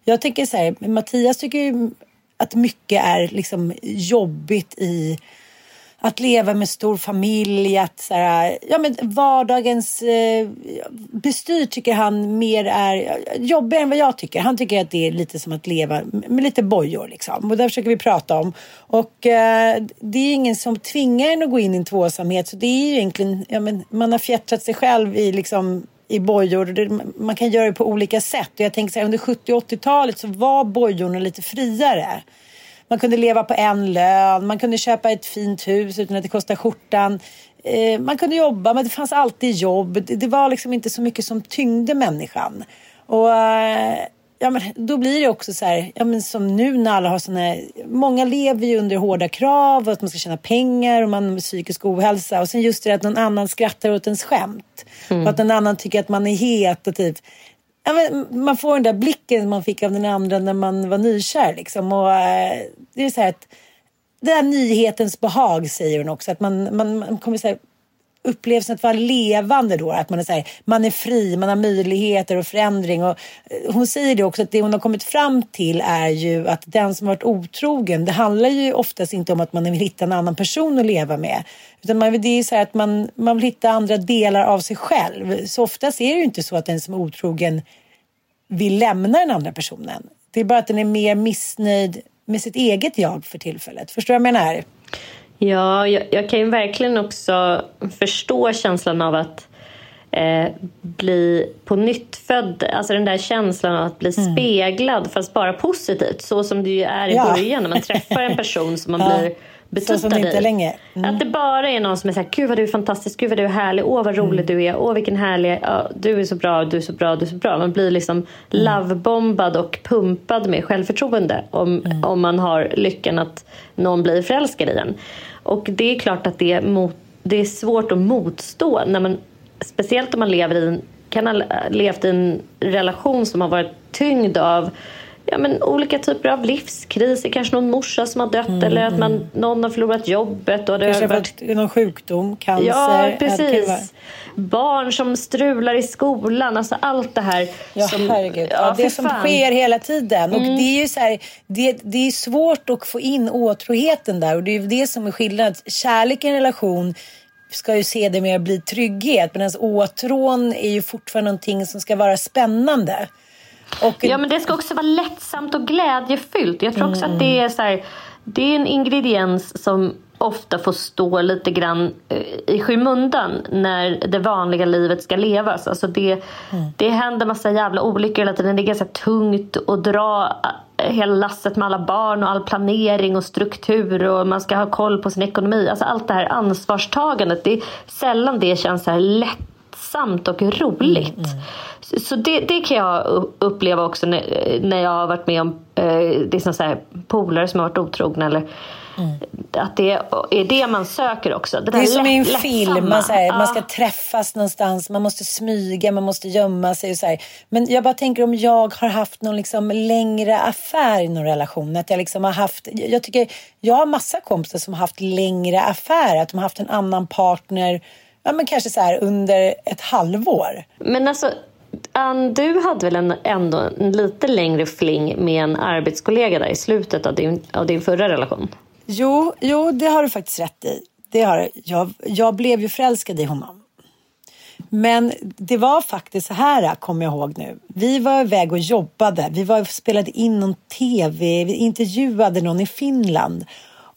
Speaker 5: Jag tänker så här, Mattias tycker ju att mycket är liksom jobbigt i att leva med stor familj, att så här, ja, men vardagens eh, bestyr tycker han mer är jobbigare än vad jag tycker. Han tycker att det är lite som att leva med lite bojor liksom. Och det försöker vi prata om. Och eh, det är ingen som tvingar en att gå in i en tvåsamhet. Så det är ju egentligen, ja, men man har fjättrat sig själv i liksom i bojor. Man kan göra det på olika sätt. Och jag tänker så här, under 70 och 80-talet så var bojorna lite friare. Man kunde leva på en lön, man kunde köpa ett fint hus utan att det kostade skjortan. Eh, man kunde jobba, men det fanns alltid jobb. Det var liksom inte så mycket som tyngde människan. Och eh, ja, men då blir det också så här, ja, men som nu när alla har såna många lever ju under hårda krav och att man ska tjäna pengar och man har psykisk ohälsa. Och sen just det att någon annan skrattar åt ens skämt. Mm. och att någon annan tycker att man är het och typ ja, men man får den där blicken man fick av den andra när man var nykär liksom. Och äh, det är så här att det är nyhetens behag säger hon också. Att man, man, man kommer så här, upplevelsen att vara levande då. Att man är, så här, man är fri, man har möjligheter och förändring. Och eh, hon säger det också att det hon har kommit fram till är ju att den som har varit otrogen, det handlar ju oftast inte om att man vill hitta en annan person att leva med. Utan man, det är så att man, man vill hitta andra delar av sig själv. Så oftast är det ju inte så att den som är otrogen vill lämna den andra personen. Det är bara att den är mer missnöjd med sitt eget jag för tillfället. Förstår du vad jag menar?
Speaker 4: Ja, jag, jag kan ju verkligen också förstå känslan av att eh, bli på nytt född. Alltså den där känslan av att bli mm. speglad fast bara positivt. Så som det ju är i ja. början när man träffar en person som man ja. blir betuttad i.
Speaker 5: Länge. Mm.
Speaker 4: Att det bara är någon som är såhär, gud vad du är fantastisk, gud vad du är härlig, åh vad rolig mm. du är, åh vilken härlig, ja, du är så bra, du är så bra, du är så bra. Man blir liksom mm. lovebombad och pumpad med självförtroende om, mm. om man har lyckan att någon blir förälskad i en. Och det är klart att det är, mot, det är svårt att motstå när man, speciellt om man lever i en, kan ha levt i en relation som har varit tyngd av ja, men olika typer av livskriser. Kanske någon morsa som har dött mm, eller att man, mm. någon har förlorat jobbet. Och det
Speaker 5: Kanske
Speaker 4: har varit...
Speaker 5: någon sjukdom, cancer.
Speaker 4: Ja, precis. Barn som strular i skolan. Alltså allt det här.
Speaker 5: Ja,
Speaker 4: som,
Speaker 5: herregud. Ja, ja, det som fan. sker hela tiden. Och mm. det är ju så här, det, det är svårt att få in åtråheten där. Och det är det som är skillnaden. Kärlek i en relation ska ju se det mer bli trygghet. Medan åtrån är ju fortfarande någonting som ska vara spännande. Och,
Speaker 4: Ja, men det ska också vara lättsamt och glädjefyllt. Jag tror också att det är så här, det är en ingrediens som ofta får stå lite grann eh, i skymundan när det vanliga livet ska levas. Alltså det, det händer massa jävla olyckor hela tiden. Det är ganska tungt att dra eh, hela lasset med alla barn och all planering och struktur och man ska ha koll på sin ekonomi. Alltså allt det här ansvarstagandet. Det är sällan det känns så här lättsamt och roligt. Så- Så det, det kan jag uppleva också när, när jag har varit med om eh, såna så här polare som har varit otrogna. Eller, Att det är det man söker också. Det,
Speaker 5: Det är som i en film, man, här, man
Speaker 4: Ja.
Speaker 5: ska träffas någonstans, man måste smyga, man måste gömma sig. Och så här. Men jag bara tänker om jag har haft någon liksom längre affär i någon relation. Att jag, liksom har haft, jag, tycker, jag har massa kompisar som har haft längre affär, att de har haft en annan partner, ja, men kanske så här under ett halvår.
Speaker 4: Men alltså, Ann, du hade väl en, ändå en lite längre fling med en arbetskollega där i slutet av din, av din förra relation?
Speaker 5: Jo, jo, det har du faktiskt rätt i. Det har, jag, jag blev ju förälskad i honom. Men det var faktiskt så här, kommer jag ihåg nu. Vi var iväg och jobbade. Vi var, spelade in någon tv. Vi intervjuade någon i Finland.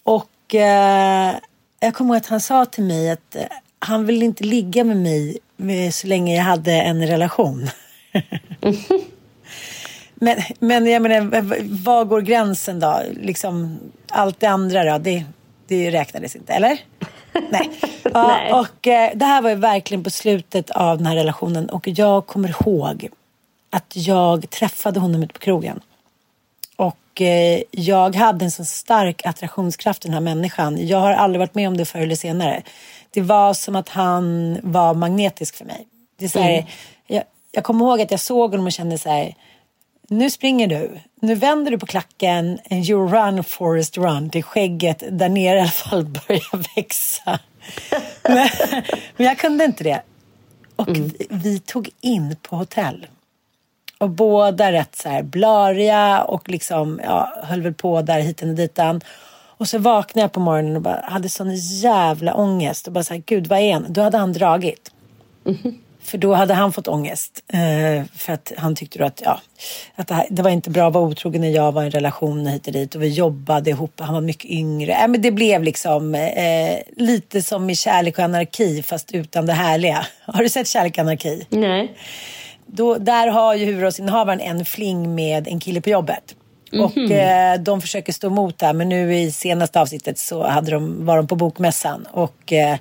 Speaker 5: Och eh, jag kommer ihåg att han sa till mig att han ville inte ligga med mig så länge jag hade en relation. Men, men jag menar, var går gränsen då? Liksom, allt det andra då, det, det räknades inte, eller? Nej. Ja,
Speaker 4: Nej.
Speaker 5: Och eh, det här var ju verkligen på slutet av den här relationen och jag kommer ihåg att jag träffade honom ute på krogen. Och eh, jag hade en så stark attraktionskraft i den här människan. Jag har aldrig varit med om det förr eller senare. Det var som att han var magnetisk för mig. Det är så här, jag, jag kommer ihåg att jag såg honom och kände så här. Nu springer du. Nu vänder du på klacken. And you run Forest run. Det skägget där nere i alla fall börjar växa. men, men jag kunde inte det. Och vi, vi tog in på hotell. Och båda rätt så här blariga och liksom, ja, höll väl på där hitan och ditan. Och så vaknade jag på morgonen och bara hade sån jävla ångest. Och bara så här, gud vad är han? Då hade han dragit. För då hade han fått ångest. Eh, för att han tyckte då att, ja, att det, här, det var inte bra att vara otrogen när jag var i en relation hit och dit. Och vi jobbade ihop. Han var mycket yngre. Äh, men det blev liksom eh, lite som i Kärlek och anarki fast utan det härliga. Har du sett Kärlek och anarki?
Speaker 4: Nej.
Speaker 5: Då, där har ju huvudrollsinnehavaren en fling med en kille på jobbet. Och eh, de försöker stå emot där men nu i senaste avsnittet så hade de, var de på bokmässan. Och eh,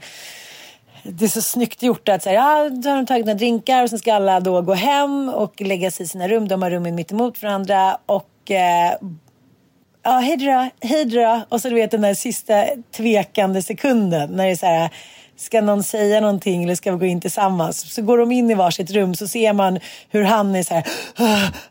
Speaker 5: det är så snyggt gjort att så här, ja, då har de tagit några drinkar och sen ska alla då gå hem och lägga sig i sina rum. De har rummen mitt emot varandra. Och eh, ja, hej då, hej då. Och så du vet den där sista tvekande sekunden när det är så här, ska någon säga någonting eller ska vi gå in tillsammans? Så går de in i varsitt rum så ser man hur han är så här,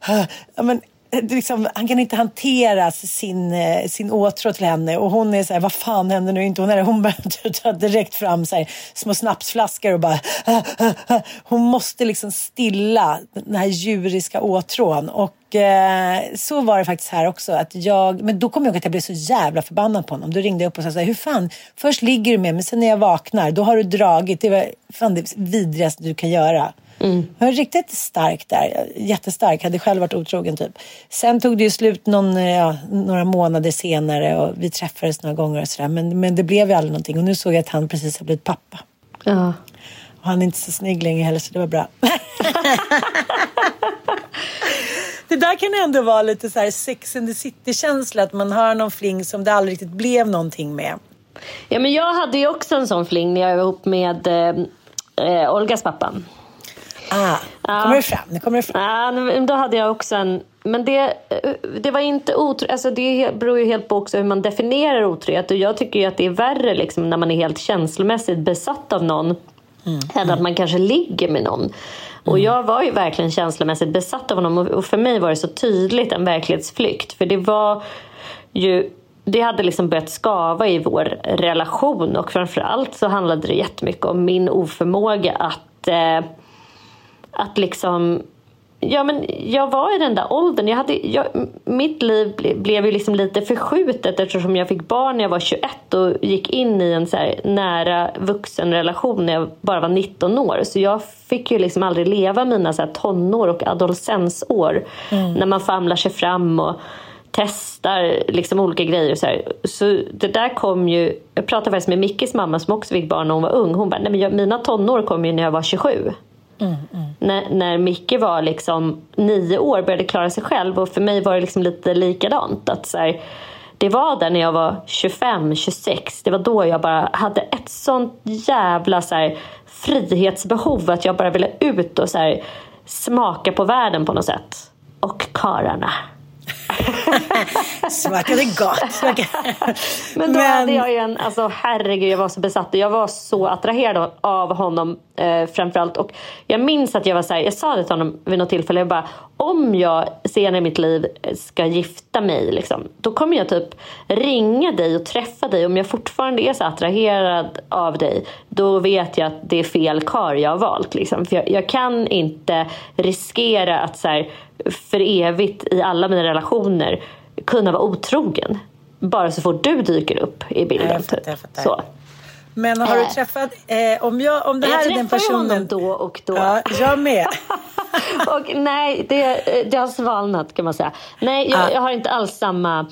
Speaker 5: ja, men, det Eh, liksom, han kan inte hantera sin, eh, sin åtrå till henne och hon är så här, vad fan händer nu? Inte hon, är, hon börjar ta direkt fram så här, små snapsflaskor och bara, ah, ah, ah. hon måste liksom stilla den här djuriska åtrån och eh, så var det faktiskt här också. Att jag, men då kom jag ihåg att jag blev så jävla förbannad på honom. Då ringde jag upp och sa så här, hur fan, först ligger du med mig, sen när jag vaknar, då har du dragit. Det var fan det vidrigaste du kan göra. Jag var riktigt stark där, jättestark, hade själv varit otrogen typ. Sen tog det ju slut någon, eh, ja, några månader senare och vi träffades några gånger och sådär. Men, men det blev ju aldrig någonting och nu såg jag att han precis har blivit pappa.
Speaker 4: Ja.
Speaker 5: Och han är inte så snygg längre heller så det var bra. det där kan ändå vara lite så här Sex and the City-känsla. Att man har någon fling som det aldrig riktigt blev någonting med.
Speaker 4: ja, men jag hade ju också en sån fling när jag var ihop med eh, eh, Olgas pappa.
Speaker 5: Ah,
Speaker 4: Ja.
Speaker 5: kommer det fram. Nu kommer det fram.
Speaker 4: Ja, då hade jag också en... Men det, det var inte otroligt. Alltså det beror ju helt på också hur man definierar otrohet. Och jag tycker att det är värre liksom när man är helt känslomässigt besatt av någon. Än att man kanske ligger med någon. Och jag var ju verkligen känslomässigt besatt av honom. Och- Och för mig var det så tydligt en verklighetsflykt. För det var ju... Det hade liksom börjat skava i vår relation. Och framförallt så handlade det jättemycket om min oförmåga att... Eh, att liksom Ja, men jag var i den där åldern. Jag hade, jag, mitt liv ble, blev ju liksom lite förskjutet eftersom jag fick barn när jag var 21 och gick in i en så nära vuxenrelation när jag bara var 19 år. Så jag fick ju liksom aldrig leva mina så tonår och adolescensår mm. när man famlar sig fram och testar liksom olika grejer. Och så, här. så det där kom ju... Jag pratade faktiskt med Mickes mamma som också fick barn när hon var ung. Hon bara, nej men jag, mina tonår kom ju när jag var 27. Mm, mm. När, när Micke var liksom nio år började klara sig själv och för mig var det liksom lite likadant. Att så här, det var där när jag var 25, 26. Det var då jag bara hade ett sånt jävla så här, frihetsbehov att jag bara ville ut och så här, smaka på världen på något sätt. Och kararna.
Speaker 5: Smakade gott.
Speaker 4: Men då Men... hade jag ju en, alltså herregud jag var så besatt och jag var så attraherad av honom eh, framförallt. Och jag minns att jag var så här, jag sa det till honom vid något tillfälle, jag bara om jag senare i mitt liv ska gifta mig, liksom, då kommer jag typ ringa dig och träffa dig. Om jag fortfarande är så attraherad av dig, då vet jag att det är fel kar jag har valt. Liksom. För jag, jag kan inte riskera att så här, för evigt i alla mina relationer kunna vara otrogen. Bara så fort du dyker upp i bilden. Jag fattar, jag fattar. Så.
Speaker 5: Men har du eh. träffat, eh, om, jag, om det här
Speaker 4: jag
Speaker 5: är den personen.
Speaker 4: Jag träffar honom då och då.
Speaker 5: Ja, jag med.
Speaker 4: och nej, det, det har svalnat kan man säga. Nej, jag, jag har inte alls samma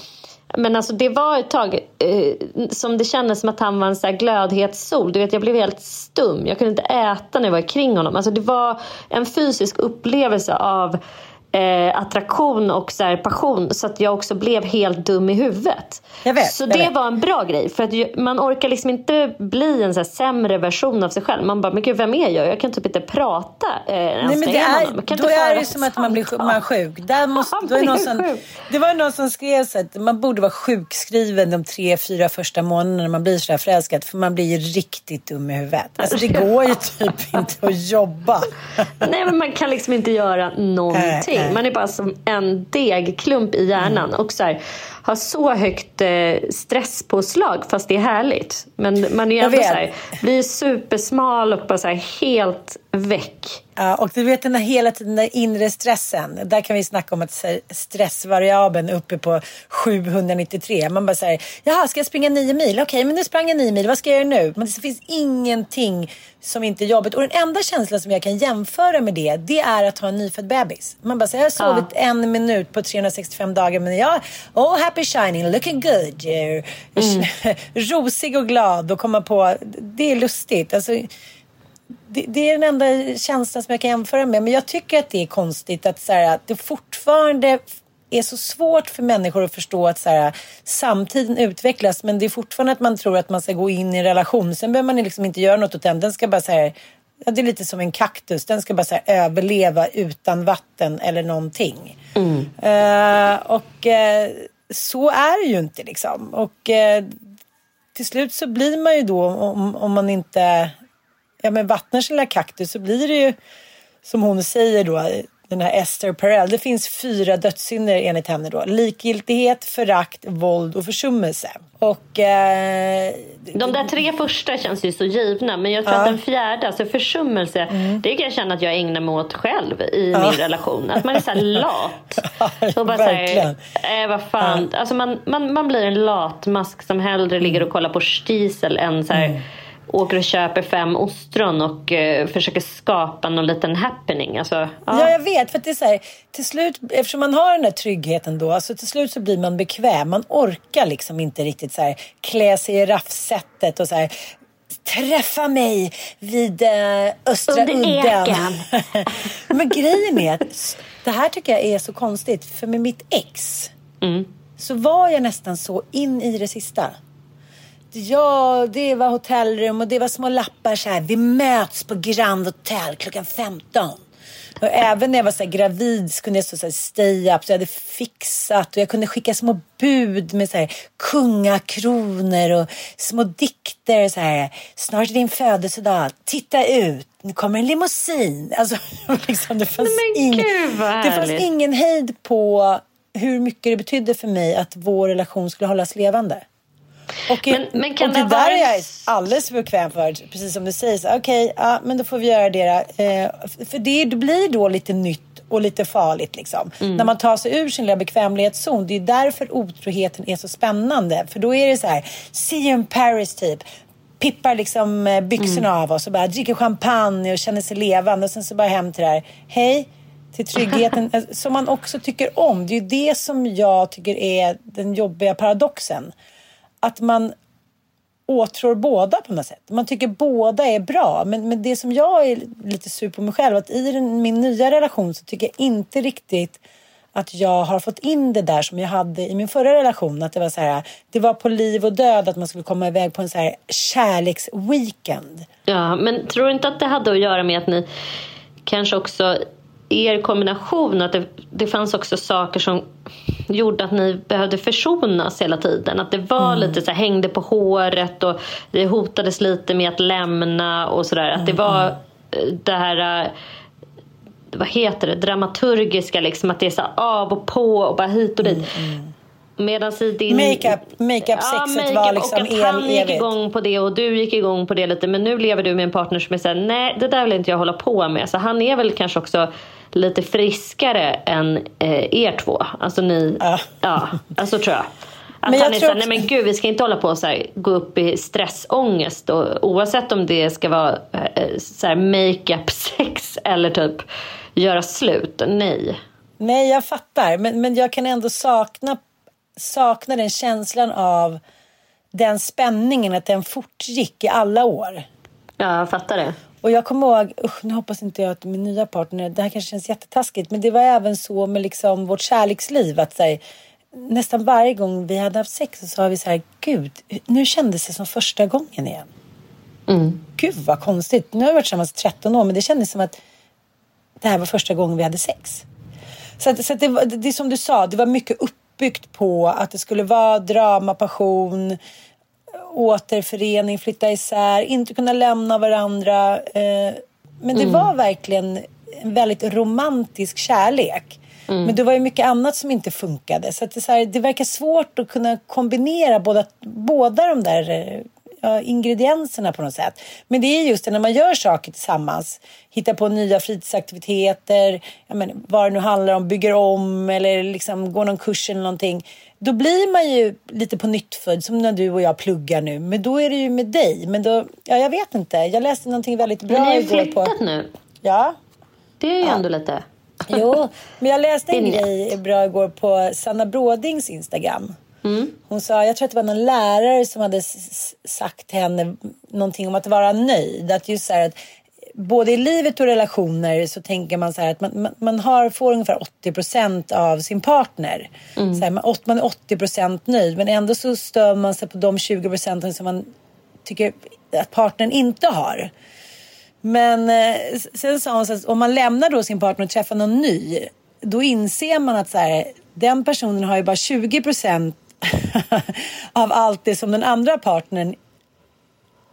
Speaker 4: men alltså det var ett tag eh, som det kändes som att han var en så här glödhetssol. Du vet, jag blev helt stum. Jag kunde inte äta när jag var kring honom. Alltså det var en fysisk upplevelse av eh, attraktion och så här, passion så att jag också blev helt dum i huvudet.
Speaker 5: Vet,
Speaker 4: så det var en bra grej. För att man orkar liksom inte bli en så sämre version av sig själv. Man bara, men gud vem är jag? Jag kan typ inte prata eh,
Speaker 5: Nej, men det är, kan Då är det som att man blir man sjuk. Där måste, då är någon som, det var någon som skrev så att man borde vara sjukskriven de tre, fyra första månaderna när man blir så där förälskad. För man blir ju riktigt dum i huvudet. Alltså det går ju typ inte att jobba.
Speaker 4: Nej men man kan liksom inte göra någonting ingenting. Man är bara som en degklump i hjärnan. Mm. Och så här, har så högt eh, stresspåslag fast det är härligt. Men man är ju ändå så här, blir supersmal och bara så här, helt väck.
Speaker 5: Ja, och du vet den där hela tiden den inre stressen. Där kan vi snacka om att stressvariabeln är uppe på 793. Man bara säger, jaha, ska jag springa nio mil? Okej, okay, men nu sprang jag nio mil. Vad ska jag göra nu? Men det finns ingenting som inte är jobbigt. Och den enda känslan som jag kan jämföra med det, det är att ha en nyfödd bebis. Man bara säger, jag har sovit ja. en minut på 365 dagar, men jag, oh happy shining, looking good. Mm. Rosig och glad och komma på, det är lustigt. Alltså, det, det, är den enda känslan som jag kan jämföra med. Men jag tycker att det är konstigt att, så här, att det fortfarande är så svårt för människor att förstå att så här, samtiden utvecklas men det är fortfarande att man tror att man ska gå in i en relation. Sen behöver man liksom inte göra något åt den. Den ska bara så här, ja, det är lite som en kaktus. Den ska bara så här, överleva utan vatten eller någonting. Mm. Uh, och uh, så är det ju inte liksom. Och uh, till slut så blir man ju då om, om man inte ja, men vattnar sin lilla kaktus så blir det ju som hon säger då, den här Esther Perel. Det finns fyra dödssynder enligt henne då. Likgiltighet, förakt, våld och försummelse. Och, eh,
Speaker 4: De där tre första känns ju så givna men jag tror ja. att den fjärde, alltså försummelse, mm. det kan jag känna att jag ägnar mig åt själv i ja. min relation. Att man är så här lat. och bara Verkligen. Här, äh, vad fan. Ja. Alltså man, man, man blir en latmask som hellre ligger och kollar på stisel än så här, mm åker och köper fem ostron och eh, försöker skapa någon liten happening. Alltså, ja.
Speaker 5: ja, jag vet. För det är så här, till slut, eftersom man har den här tryggheten då, alltså till slut så blir man bekväm. Man orkar liksom inte riktigt så här, klä sig i raffsättet och så här, träffa mig vid eh, Östra Under udden. Men grejen är att det här tycker jag är så konstigt. För med mitt ex mm. så var jag nästan så in i det sista. Ja, det var hotellrum och det var små lappar så här. Vi möts på Grand Hotel klockan 15. Och även när jag var så gravid så kunde jag stå så här stay up. Så jag hade fixat och jag kunde skicka små bud med så här kungakronor och små dikter. Så här, Snart är din födelsedag. Titta ut. Nu kommer en limousin. Alltså, liksom, det fanns, ingen, det fanns ingen hejd på hur mycket det betydde för mig att vår relation skulle hållas levande. Och, men, men kan och det, det där är jag alldeles för bekväm för. Precis som du säger. Okej, okay, ja, men då får vi göra det. Eh, för det blir då lite nytt och lite farligt. Liksom. När man tar sig ur sin lilla bekvämlighetszon. Det är därför otroheten är så spännande. För då är det så här, see you in Paris typ. Pippar liksom eh, byxorna av oss och bara dricker champagne och känner sig levande. Och sen så bara hem till det här, hej. Till tryggheten eh, som man också tycker om. Det är ju det som jag tycker är den jobbiga paradoxen. Att man åtrår båda på något sätt. Man tycker båda är bra. Men, men det som jag är lite sur på mig själv, att i den, min nya relation så tycker jag inte riktigt att jag har fått in det där som jag hade i min förra relation. Att det var så här, det var på liv och död att man skulle komma iväg på en så här kärleksweekend.
Speaker 4: Ja, men tror du inte att det hade att göra med att ni kanske också er kombination, att det, det fanns också saker som gjorde att ni behövde försonas hela tiden. Att det var
Speaker 5: Mm.
Speaker 4: lite så här, hängde på håret och det hotades lite med att lämna och sådär. Att det
Speaker 5: Mm,
Speaker 4: var eh, det här eh, vad heter det, dramaturgiska liksom. Att det är så av och på och bara hit och dit. Medan i din...
Speaker 5: Mm, Makeup- makeup-sexet var liksom
Speaker 4: och att han
Speaker 5: el-
Speaker 4: gick igång på det och du gick igång på det lite. Men nu lever du med en partner som är såhär, nej det där vill inte jag hålla på med. Så han är väl kanske också lite friskare än eh, er två. Alltså ni,
Speaker 5: Ja.
Speaker 4: ja, alltså tror jag. Att
Speaker 5: Men jag
Speaker 4: han är
Speaker 5: tror
Speaker 4: såhär, nej men gud vi ska inte hålla på och så här, gå upp i stressångest. Och, oavsett om det ska vara eh, make-up sex eller typ göra slut. Nej.
Speaker 5: Nej, jag fattar. Men, men jag kan ändå sakna, sakna den känslan av den spänningen, att den fortgick i alla år.
Speaker 4: Ja, jag fattar det.
Speaker 5: Och jag kommer ihåg, usch, nu hoppas inte jag att min nya partner, det här kanske känns jättetaskigt, men det var även så med liksom vårt kärleksliv. Att här, nästan varje gång vi hade haft sex så sa vi så här, gud, nu kändes det som första gången igen. Gud vad konstigt. Nu har vi varit tillsammans i 13 år, men det kändes som att det här var första gången vi hade sex. Så, att, så att det, var, det är som du sa, det var mycket uppbyggt på att det skulle vara drama, passion, återförening, flytta isär, inte kunna lämna varandra. Eh, men det var verkligen en väldigt romantisk kärlek. Men det var ju mycket annat som inte funkade. Så, det, är så här, det verkar svårt att kunna kombinera båda, båda de där eh, ja, ingredienserna på något sätt. Men det är just det när man gör saker tillsammans. Hittar på nya fritidsaktiviteter, menar, vad det nu handlar om, bygger om eller liksom går någon kurs eller någonting. Då blir man ju lite på nyttfödd som när du och jag pluggar nu. Men då är det ju med dig. Men då, ja jag vet inte. Jag läste någonting väldigt bra
Speaker 4: Men ni har
Speaker 5: igår
Speaker 4: flyttat
Speaker 5: på...
Speaker 4: nu.
Speaker 5: Ja,
Speaker 4: Det är ju ändå lite...
Speaker 5: Jo, men jag läste en grej bra igår på Sanna Brådings Instagram. Hon sa, jag tror att det var någon lärare som hade sagt till henne någonting om att vara nöjd. Att just så här att både i livet och relationer så tänker man så att man, man, man har, får ungefär 80 procent av sin partner. Så här, man, man är 80 procent nöjd men ändå så stör man sig på de 20 procenten som man tycker att partnern inte har. Men eh, sen sa hon så att om man lämnar då sin partner och träffar någon ny. Då inser man att så här, den personen har ju bara 20 procent av allt det som den andra partnern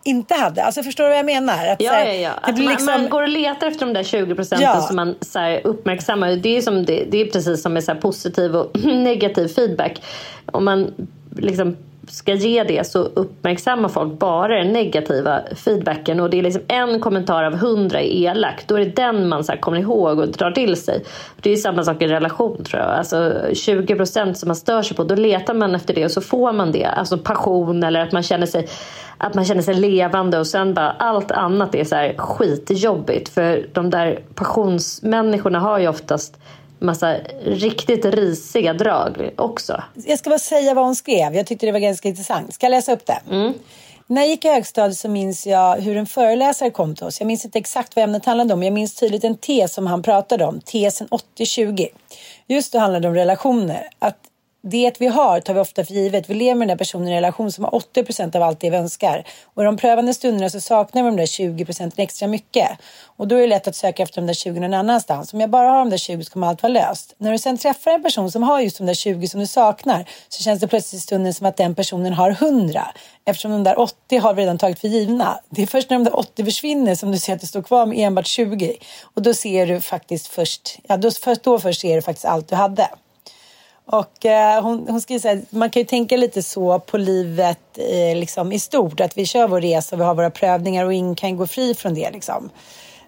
Speaker 5: inte hade. Alltså förstår du vad jag menar? Att,
Speaker 4: Ja,
Speaker 5: här,
Speaker 4: ja, ja. Att man,
Speaker 5: liksom...
Speaker 4: man går och letar efter de där 20 procenten
Speaker 5: Ja.
Speaker 4: som man så här, uppmärksammar. Det är, som det, det är precis som med så här, positiv och negativ feedback. Om man liksom ska ge det så uppmärksammar folk bara den negativa feedbacken. Och det är liksom en kommentar av hundra är elak. Då är det den man så här, kommer ihåg och drar till sig. Det är samma sak i relation tror jag. Alltså 20 procent som man stör sig på. Då letar man efter det och så får man det. Alltså passion eller att man känner sig att man känner sig levande och sen bara allt annat är så här skitjobbigt. För de där passionsmänniskorna har ju oftast massa riktigt risiga drag också.
Speaker 5: Jag ska bara säga vad hon skrev. Jag tyckte det var ganska intressant. Ska jag läsa upp det? När jag gick i högstadiet så minns jag hur en föreläsare kom till oss. Jag minns inte exakt vad ämnet handlade om. Jag minns tydligt en tes som han pratade om. Tesen 80-20. Just då handlade det om relationer. Att det vi har tar vi ofta för givet. Vi lever med den där personen i en relation som har 80% av allt det vi önskar. Och i de prövande stunderna så saknar vi de där 20 procenten extra mycket. Och då är det lätt att söka efter de där 20 någon annanstans. Om jag bara har de där 20 så kommer allt vara löst. När du sen träffar en person som har just de där 20 som du saknar så känns det plötsligt i stunden som att den personen har 100. Eftersom de där 80 har vi redan tagit för givna. Det är först när de där 80 försvinner som du ser att du står kvar med enbart 20. Och då ser du faktiskt först, ja då, först, då först ser du faktiskt allt du hade. Och eh, hon, hon skriver så här, man kan ju tänka lite så på livet eh, liksom, i stort. Att vi kör vår resa och vi har våra prövningar och ingen kan gå fri från det. Liksom.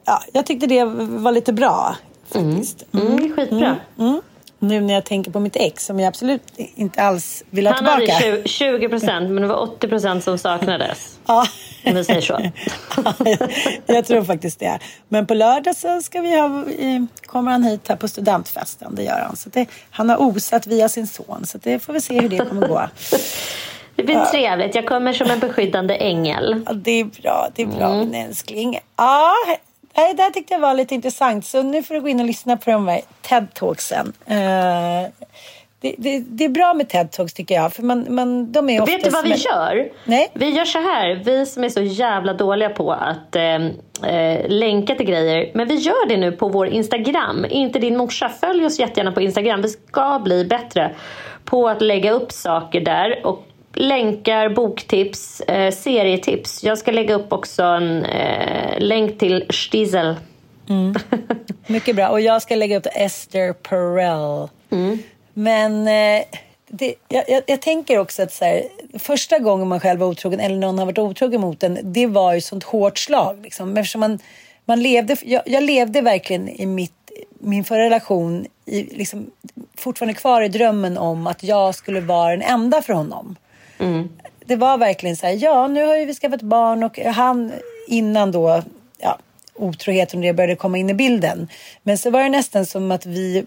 Speaker 5: Ja, jag tyckte det var lite bra. faktiskt.
Speaker 4: Mm, är skitbra.
Speaker 5: Mm. Nu när jag tänker på mitt ex som jag absolut inte alls vill ha
Speaker 4: Han
Speaker 5: tillbaka.
Speaker 4: hade 20 procent, men det var 80 procent som saknades.
Speaker 5: Ja.
Speaker 4: Om vi säger så.
Speaker 5: jag tror faktiskt det. Men på lördag så ska vi ha, eh, kommer han hit här på studentfesten. Det gör han. Så det, han har osat via sin son. Så det får vi se hur det kommer gå.
Speaker 4: Det blir trevligt. Jag kommer som en beskyddande ängel.
Speaker 5: Ja, det är bra. Det är bra min älskling. Ja, det där tyckte jag var lite intressant. Så nu får du gå in och lyssna på de här TED-talksen. Eh, det, det, det är bra med TED-talks tycker jag. För man, man, de är
Speaker 4: Vet du vad vi
Speaker 5: med-
Speaker 4: gör?
Speaker 5: Nej.
Speaker 4: Vi gör så här, vi som är så jävla dåliga på att eh, eh, länka till grejer. Men vi gör det nu på vår Instagram. Inte din morsa. Följ oss jättegärna på Instagram. Vi ska bli bättre på att lägga upp saker där. Och länkar, boktips, eh, serietips. Jag ska lägga upp också en eh, länk till Stiesel.
Speaker 5: Mycket bra. Och jag ska lägga upp Esther Perel. Men eh, det, jag, jag, jag tänker också att så här, första gången man själv var otrogen eller någon har varit otrogen mot en, det var ju sånt hårt slag. Liksom. Men Eftersom man, man levde, jag, jag levde verkligen i mitt, min förra relation i, liksom, fortfarande kvar i drömmen om att jag skulle vara den enda för honom. Mm. Det var verkligen så här, ja nu har ju vi skaffat barn och han innan då, ja, otroheten och det började komma in i bilden. Men så var det nästan som att vi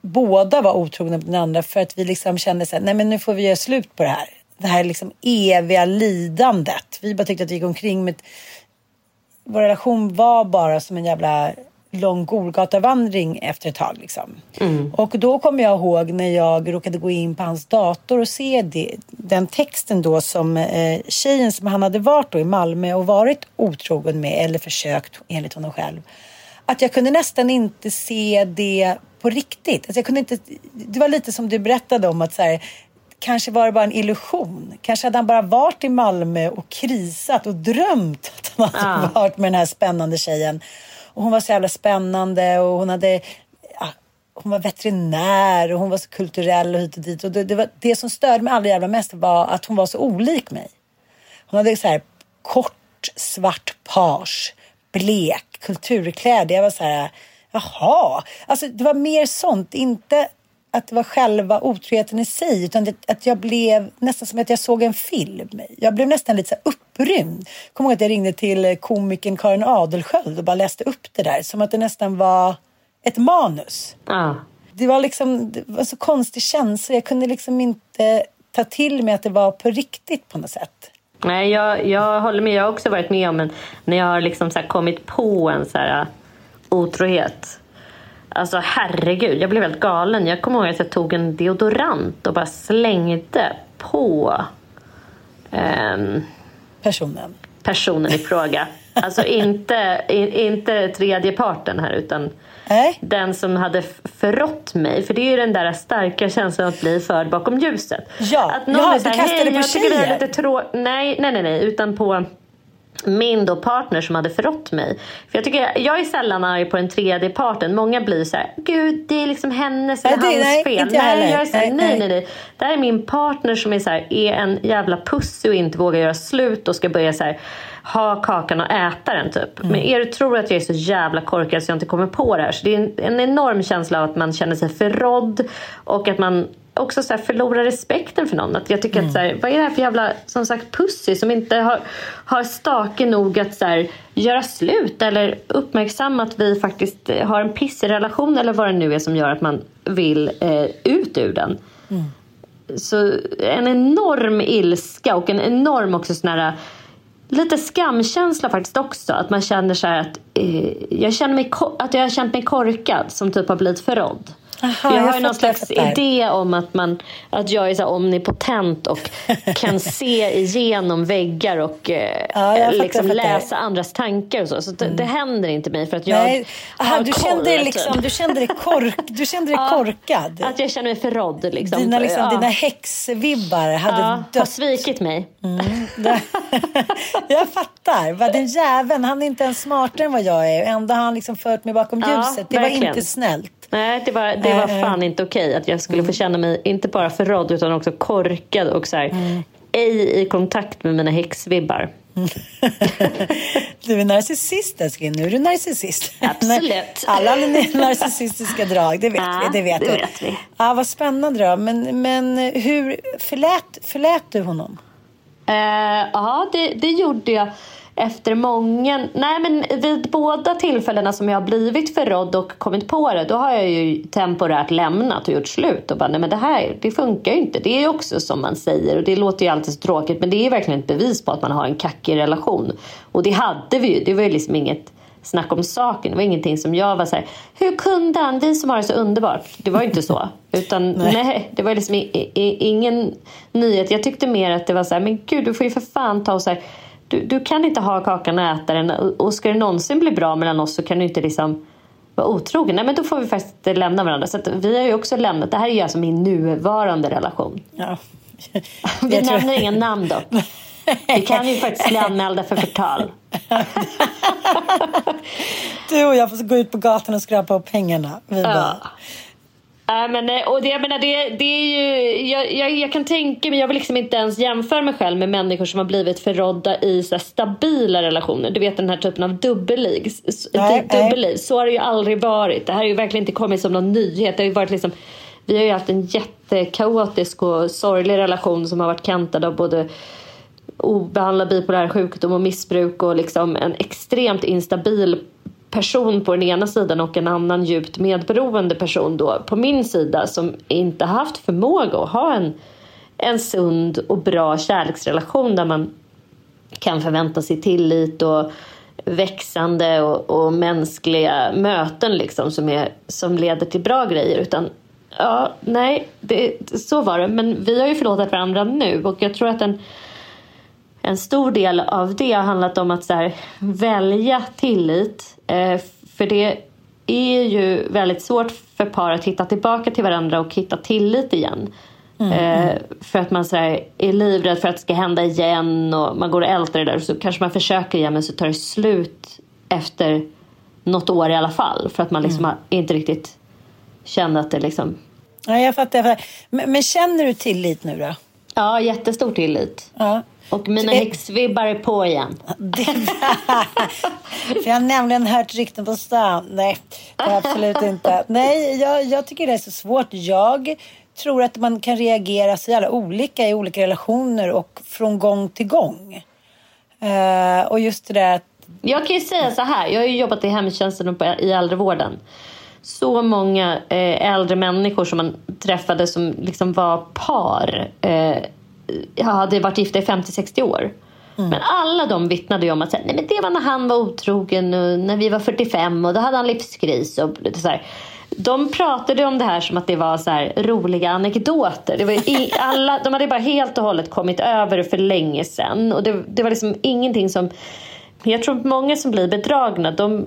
Speaker 5: båda var otrogna mot den andra för att vi liksom kände så här, nej men nu får vi göra slut på det här. Det här liksom eviga lidandet. Vi bara tyckte att vi gick omkring med... Vår relation var bara som en jävla lång Golgatavandring efter ett tag. Liksom. Och då kommer jag ihåg när jag råkade gå in på hans dator och se det, den texten då som eh, tjejen som han hade varit då i Malmö och varit otrogen med eller försökt enligt honom själv. Att jag kunde nästan inte se det på riktigt. Alltså jag kunde inte, det var lite som du berättade om att så här, kanske var det bara en illusion. Kanske hade han bara varit i Malmö och krisat och drömt att han hade varit med den här spännande tjejen. Och hon var så jävla spännande och hon hade ja, hon var veterinär och hon var så kulturell och hit och dit. Och det, det, var, det som störde mig allra jävla mest var att hon var så olik mig. Hon hade så här kort svart page, blek, kulturkläder. Jag var så här, jaha. Alltså det var mer sånt, inte att det var själva otroheten i sig utan det, att jag blev nästan som att jag såg en film. Jag blev nästan lite så upprymd. Kommer ihåg att jag ringde till komikern Karin Adelsköld och bara läste upp det där som att det nästan var ett manus.
Speaker 4: Ja.
Speaker 5: Det var liksom det var så konstig känsla. Jag kunde liksom inte ta till mig att det var på riktigt på något sätt.
Speaker 4: Nej, jag, jag håller med. Jag har också varit med om en, när jag har liksom så kommit på en så här, uh, otrohet. Alltså herregud, jag blev helt galen. Jag kommer ihåg att jag tog en deodorant och bara slängde på ehm,
Speaker 5: Personen.
Speaker 4: personen i fråga. Alltså inte, i, inte tredje parten här utan
Speaker 5: Nej.
Speaker 4: den som hade förrått mig. För det är ju den där starka känslan att bli förd bakom ljuset.
Speaker 5: Ja,
Speaker 4: att någon
Speaker 5: ja,
Speaker 4: är
Speaker 5: du
Speaker 4: så här,
Speaker 5: kastade
Speaker 4: hej
Speaker 5: på
Speaker 4: jag tycker det här är
Speaker 5: tjejer."
Speaker 4: lite trå... Nej, nej, nej, nej, utan på min då partner som hade förrått mig. För jag, tycker, jag är sällan arg på den tredje parten. Många blir så här, gud det är liksom hennes eller
Speaker 5: Nej,
Speaker 4: hans
Speaker 5: nej,
Speaker 4: fel. nej, jag är så här,
Speaker 5: Nej,
Speaker 4: nej,
Speaker 5: nej.
Speaker 4: nej, nej. Det här är min partner som är, så här, är en jävla pussy och inte vågar göra slut och ska börja så här, ha kakan och äta den typ.
Speaker 5: Mm.
Speaker 4: Men er tror att jag är så jävla korkad så jag inte kommer på det här. Så det är en, en enorm känsla av att man känner sig förrådd och att man också så här förlorar respekten för någon. Att jag tycker att så här, vad är det här för jävla som sagt pussy som inte har, har stake nog att så här, göra slut eller uppmärksamma att vi faktiskt eh, har en pissig relation eller vad det nu är som gör att man vill eh, ut ur den. Så en enorm ilska och en enorm också sån här lite skamkänsla faktiskt också. Att man känner så här att eh, jag känner mig att jag har känt mig korkad som typ har blivit förrådd.
Speaker 5: Aha,
Speaker 4: jag
Speaker 5: jag
Speaker 4: har ju någon slags idé om att, man, att jag är så omnipotent och kan se igenom väggar och eh,
Speaker 5: Ja,
Speaker 4: liksom läsa andras tankar och så. Så det, det händer inte mig för att jag
Speaker 5: Nej. Aha,
Speaker 4: har
Speaker 5: du,
Speaker 4: koll,
Speaker 5: kände dig
Speaker 4: typ.
Speaker 5: liksom, du kände dig, kork, du kände dig korkad.
Speaker 4: Att jag känner mig förrådd. Liksom.
Speaker 5: Dina, liksom,
Speaker 4: Ja.
Speaker 5: dina häxvibbar hade
Speaker 4: ja, har
Speaker 5: dött.
Speaker 4: svikit mig.
Speaker 5: jag fattar. Den jäveln, han är inte ens smartare än vad jag är. Ändå har han liksom fört mig bakom ljuset. Det var
Speaker 4: verkligen.
Speaker 5: inte snällt.
Speaker 4: Nej, det var, det var
Speaker 5: Eh,
Speaker 4: fan inte okej att jag skulle få känna mig inte bara förrådd utan också korkad och så här, ej i kontakt med mina häxvibbar.
Speaker 5: du är narcissist älskling, nu är du narcissist.
Speaker 4: Absolut.
Speaker 5: Alla narcissistiska drag, det vet
Speaker 4: ja,
Speaker 5: vi. Det vet,
Speaker 4: det
Speaker 5: vi.
Speaker 4: vet vi.
Speaker 5: Ja, vad spännande då. Men, men hur förlät, förlät du honom?
Speaker 4: Uh, ja, det, det gjorde jag efter många... Nej, men vid båda tillfällena som jag har blivit förrådd och kommit på det, då har jag ju temporärt lämnat och gjort slut och bara, nej men det här, det funkar ju inte. Det är ju också som man säger och det låter ju alltid så tråkigt, men det är verkligen ett bevis på att man har en kackig relation. Och det hade vi ju, det var ju liksom inget snack om saken. Det var ingenting som jag var så här, hur kunde han? Vi som har det så underbart. Det var ju inte så. Utan nej. nej, det var liksom i, i, ingen nyhet. Jag tyckte mer att det var så här, men gud du får ju för fan ta och så här, du, du kan inte ha kakan och äta den. Och ska det någonsin bli bra mellan oss så kan du inte liksom vara otrogen. Nej men då får vi faktiskt lämna varandra. Så vi har ju också lämnat. Det här är ju alltså min nuvarande relation.
Speaker 5: Ja.
Speaker 4: Vi nämner inga namn dock. Vi kan ju faktiskt bli anmälda för förtal.
Speaker 5: du och jag får gå ut på gatan och skrapa upp pengarna. Vi bara...
Speaker 4: Ja. Äh, men, och det, jag, menar, det, det är ju, jag, jag, jag, kan tänka mig, jag vill liksom inte ens jämföra mig själv med människor som har blivit förrådda i så stabila relationer. Du vet den här typen av dubbelliv. dubbelliv. Så har det ju aldrig varit. Det här har ju verkligen inte kommit som någon nyhet. Det har varit liksom, vi har ju haft en jättekaotisk och sorglig relation som har varit kantad av både obehandlad bipolär sjukdom och missbruk och liksom en extremt instabil person på den ena sidan och en annan djupt medberoende person då på min sida som inte haft förmåga att ha en, en sund och bra kärleksrelation där man kan förvänta sig tillit och växande och, och mänskliga möten liksom som, är, som leder till bra grejer. Utan ja, nej, det, så var det. Men vi har ju förlåtit varandra nu och jag tror att en, en stor del av det har handlat om att så här, välja tillit Eh, för det är ju väldigt svårt för par att hitta tillbaka till varandra och hitta tillit igen. Mm, eh, mm. För att man så här, är livrädd för att det ska hända igen och man går och ältar det där och så kanske man försöker igen men så tar det slut efter något år i alla fall för att man liksom mm. inte riktigt känner att det liksom...
Speaker 5: Ja, jag fattar. Jag fattar. Men, men, känner du tillit nu då?
Speaker 4: Ja, jättestor tillit.
Speaker 5: Ja.
Speaker 4: Och mina det... häxvibbar är på igen.
Speaker 5: För jag har nämligen hört rykten på stan. Nej, absolut inte. Nej, jag, jag tycker det är så svårt. Jag tror att man kan reagera så jävla olika i olika relationer och från gång till gång. Uh, och just det där att...
Speaker 4: Jag kan ju säga så här. Jag har ju jobbat i hemtjänsten och i äldrevården. Så många eh, äldre människor som man träffade som liksom var par. Eh, hade varit gifta i 50-60 år. Mm. Men alla de vittnade ju om att nej, men det var när han var otrogen och när vi var 45 och då hade han livskris. Och så här. De pratade om det här som att det var så här, roliga anekdoter. Det var i, alla, de hade bara helt och hållet kommit över för länge sedan. Och det, det var liksom ingenting som... Jag tror många som blir bedragna de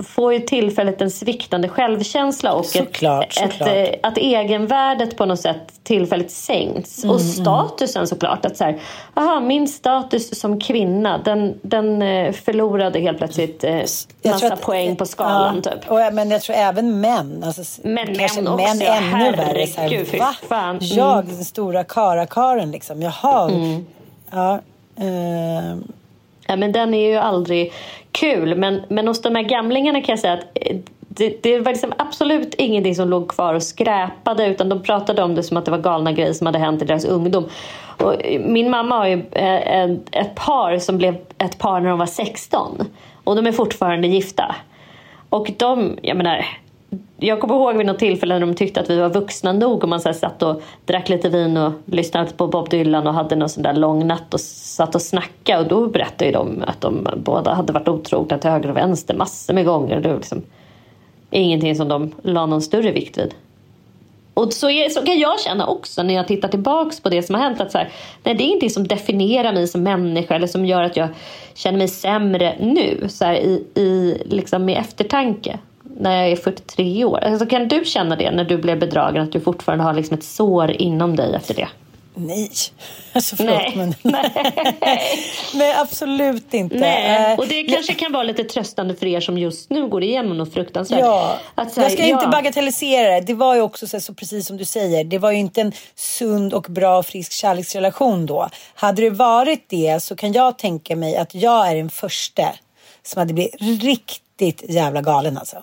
Speaker 4: får ju tillfället en sviktande självkänsla och
Speaker 5: såklart,
Speaker 4: ett,
Speaker 5: såklart.
Speaker 4: Ett, eh, att egenvärdet på något sätt tillfälligt sänks. Mm, och statusen mm. såklart. Att så här, aha, min status som kvinna den, den eh, förlorade helt plötsligt eh, massa att, poäng på skalan. Ja, typ.
Speaker 5: och, men jag tror även män. Alltså,
Speaker 4: men män,
Speaker 5: män
Speaker 4: också,
Speaker 5: ännu värre. Så här, va?
Speaker 4: Mm.
Speaker 5: Jag, den stora karakaren liksom. Jaha. Mm. Ja, uh,
Speaker 4: Ja, men den är ju aldrig kul. Men, men hos de här gamlingarna kan jag säga att eh, det, det var liksom absolut ingenting som låg kvar och skräpade utan de pratade om det som att det var galna grejer som hade hänt i deras ungdom. Och eh, min mamma har ju eh, ett par som blev ett par när de var 16 och de är fortfarande gifta. Och de, jag menar, jag kommer ihåg vid något tillfälle när de tyckte att vi var vuxna nog och man så satt och drack lite vin och lyssnade på Bob Dylan och hade någon sån där lång natt och satt och snackade och då berättade de att de båda hade varit otrogna till höger och vänster massor med gånger. Det var liksom ingenting som de la någon större vikt vid. Och så, är, så kan jag känna också när jag tittar tillbaks på det som har hänt. Att så här, nej, det är ingenting som definierar mig som människa eller som gör att jag känner mig sämre nu så här, i, i, liksom med eftertanke när jag är 43 år. Alltså, kan du känna det när du blev bedragen att du fortfarande har liksom ett sår inom dig efter det?
Speaker 5: Nej, alltså förlåt
Speaker 4: Nej.
Speaker 5: men... Nej, absolut inte.
Speaker 4: Nej,
Speaker 5: Eh,
Speaker 4: och det kanske kan vara lite tröstande för er som just nu går igenom något fruktansvärt.
Speaker 5: Ja,
Speaker 4: Att här,
Speaker 5: jag ska inte
Speaker 4: ja,
Speaker 5: bagatellisera det. Det var ju också så, så precis som du säger. Det var ju inte en sund och bra frisk kärleksrelation då. Hade det varit det så kan jag tänka mig att jag är den första som hade blivit riktigt jävla galen alltså.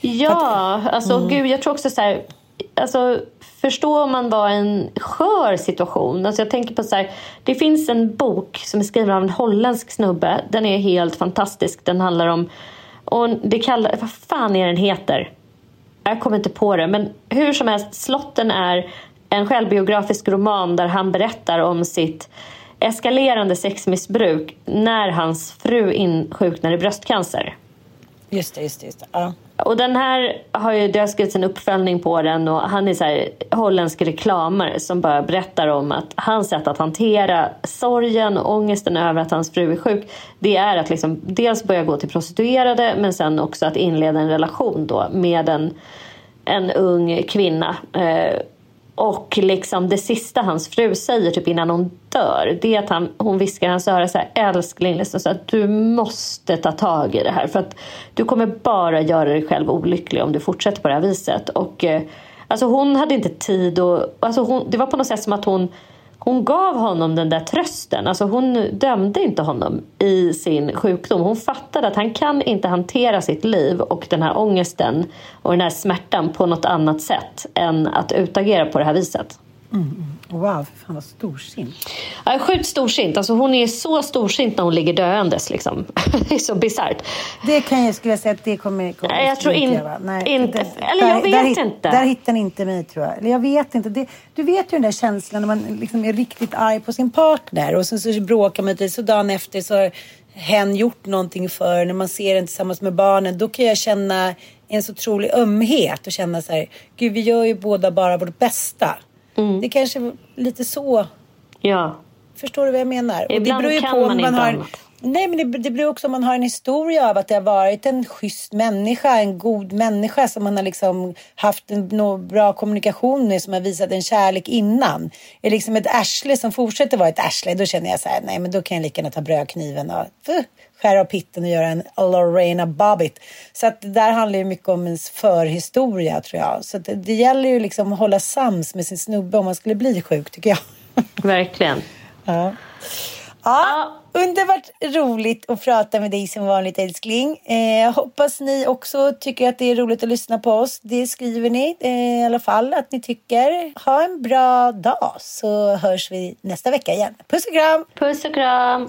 Speaker 4: Ja, alltså
Speaker 5: Mm.
Speaker 4: gud, jag tror också så här, alltså förstå om man var i en skör situation. Alltså jag tänker på så här, det finns en bok som är skriven av en holländsk snubbe. Den är helt fantastisk. Den handlar om, och det kallar, vad fan är den heter? Jag kommer inte på det, men hur som helst, Slotten är en självbiografisk roman där han berättar om sitt eskalerande sexmissbruk när hans fru insjuknar i bröstcancer.
Speaker 5: Just det, just det. Just det. Ja.
Speaker 4: Och den här har ju, det har skrivits en uppföljning på den och han är så här holländsk reklamare som bara berättar om att hans sätt att hantera sorgen och ångesten över att hans fru är sjuk det är att liksom dels börja gå till prostituerade men sen också att inleda en relation då med en, en ung kvinna. Eh, och liksom det sista hans fru säger typ innan hon dör det är att han, hon viskar i hans öra så här älskling liksom, så att du måste ta tag i det här för att du kommer bara göra dig själv olycklig om du fortsätter på det här viset. Och, eh, alltså hon hade inte tid och alltså hon, det var på något sätt som att hon hon gav honom den där trösten. Alltså hon dömde inte honom i sin sjukdom. Hon fattade att han kan inte hantera sitt liv och den här ångesten och den här smärtan på något annat sätt än att utagera på det här viset.
Speaker 5: Wow, för fan vad storsint.
Speaker 4: Ja, sjukt storsint. Alltså hon är så storsint när hon ligger döendes. Liksom. det är så bisarrt.
Speaker 5: Det kan jag skulle säga att det kommer... kommer
Speaker 4: Nej, jag tror in-.
Speaker 5: Nej,
Speaker 4: inte.
Speaker 5: det-
Speaker 4: Eller jag vet
Speaker 5: hit-
Speaker 4: inte.
Speaker 5: Där hittar ni inte mig tror jag. Eller jag vet inte. Det, du vet ju den där känslan när man liksom är riktigt arg på sin partner och sen så bråkar man lite så dagen efter så har hen gjort någonting för när man ser den tillsammans med barnen. Då kan jag känna en så otrolig ömhet och känna så här, gud vi gör ju båda bara vårt bästa.
Speaker 4: Mm.
Speaker 5: Det kanske är lite så
Speaker 4: Ja.
Speaker 5: Förstår du vad jag menar?
Speaker 4: Ibland
Speaker 5: beror ju
Speaker 4: kan
Speaker 5: om
Speaker 4: man inte
Speaker 5: har,
Speaker 4: annat.
Speaker 5: Nej, men det, det beror också om man har en historia av att det har varit en schysst människa, en god människa som man har liksom haft en nå- bra kommunikation med, som har visat en kärlek innan. Är liksom ett arsle som fortsätter vara ett arsle, då känner jag så här, nej men då kan jag lika gärna ta brödkniven och uh, skära av pitten och göra en Lorena Bobbitt. Så att det där handlar ju mycket om ens förhistoria tror jag. Så det, det gäller ju liksom att hålla sams med sin snubbe om man skulle bli sjuk tycker jag.
Speaker 4: Verkligen.
Speaker 5: Ja. Ja, underbart roligt att prata med dig som vanligt älskling. Eh, hoppas ni också tycker att det är roligt att lyssna på oss. Det skriver ni eh, i alla fall att ni tycker. Ha en bra dag så hörs vi nästa vecka igen. Puss och kram!
Speaker 4: Puss och kram!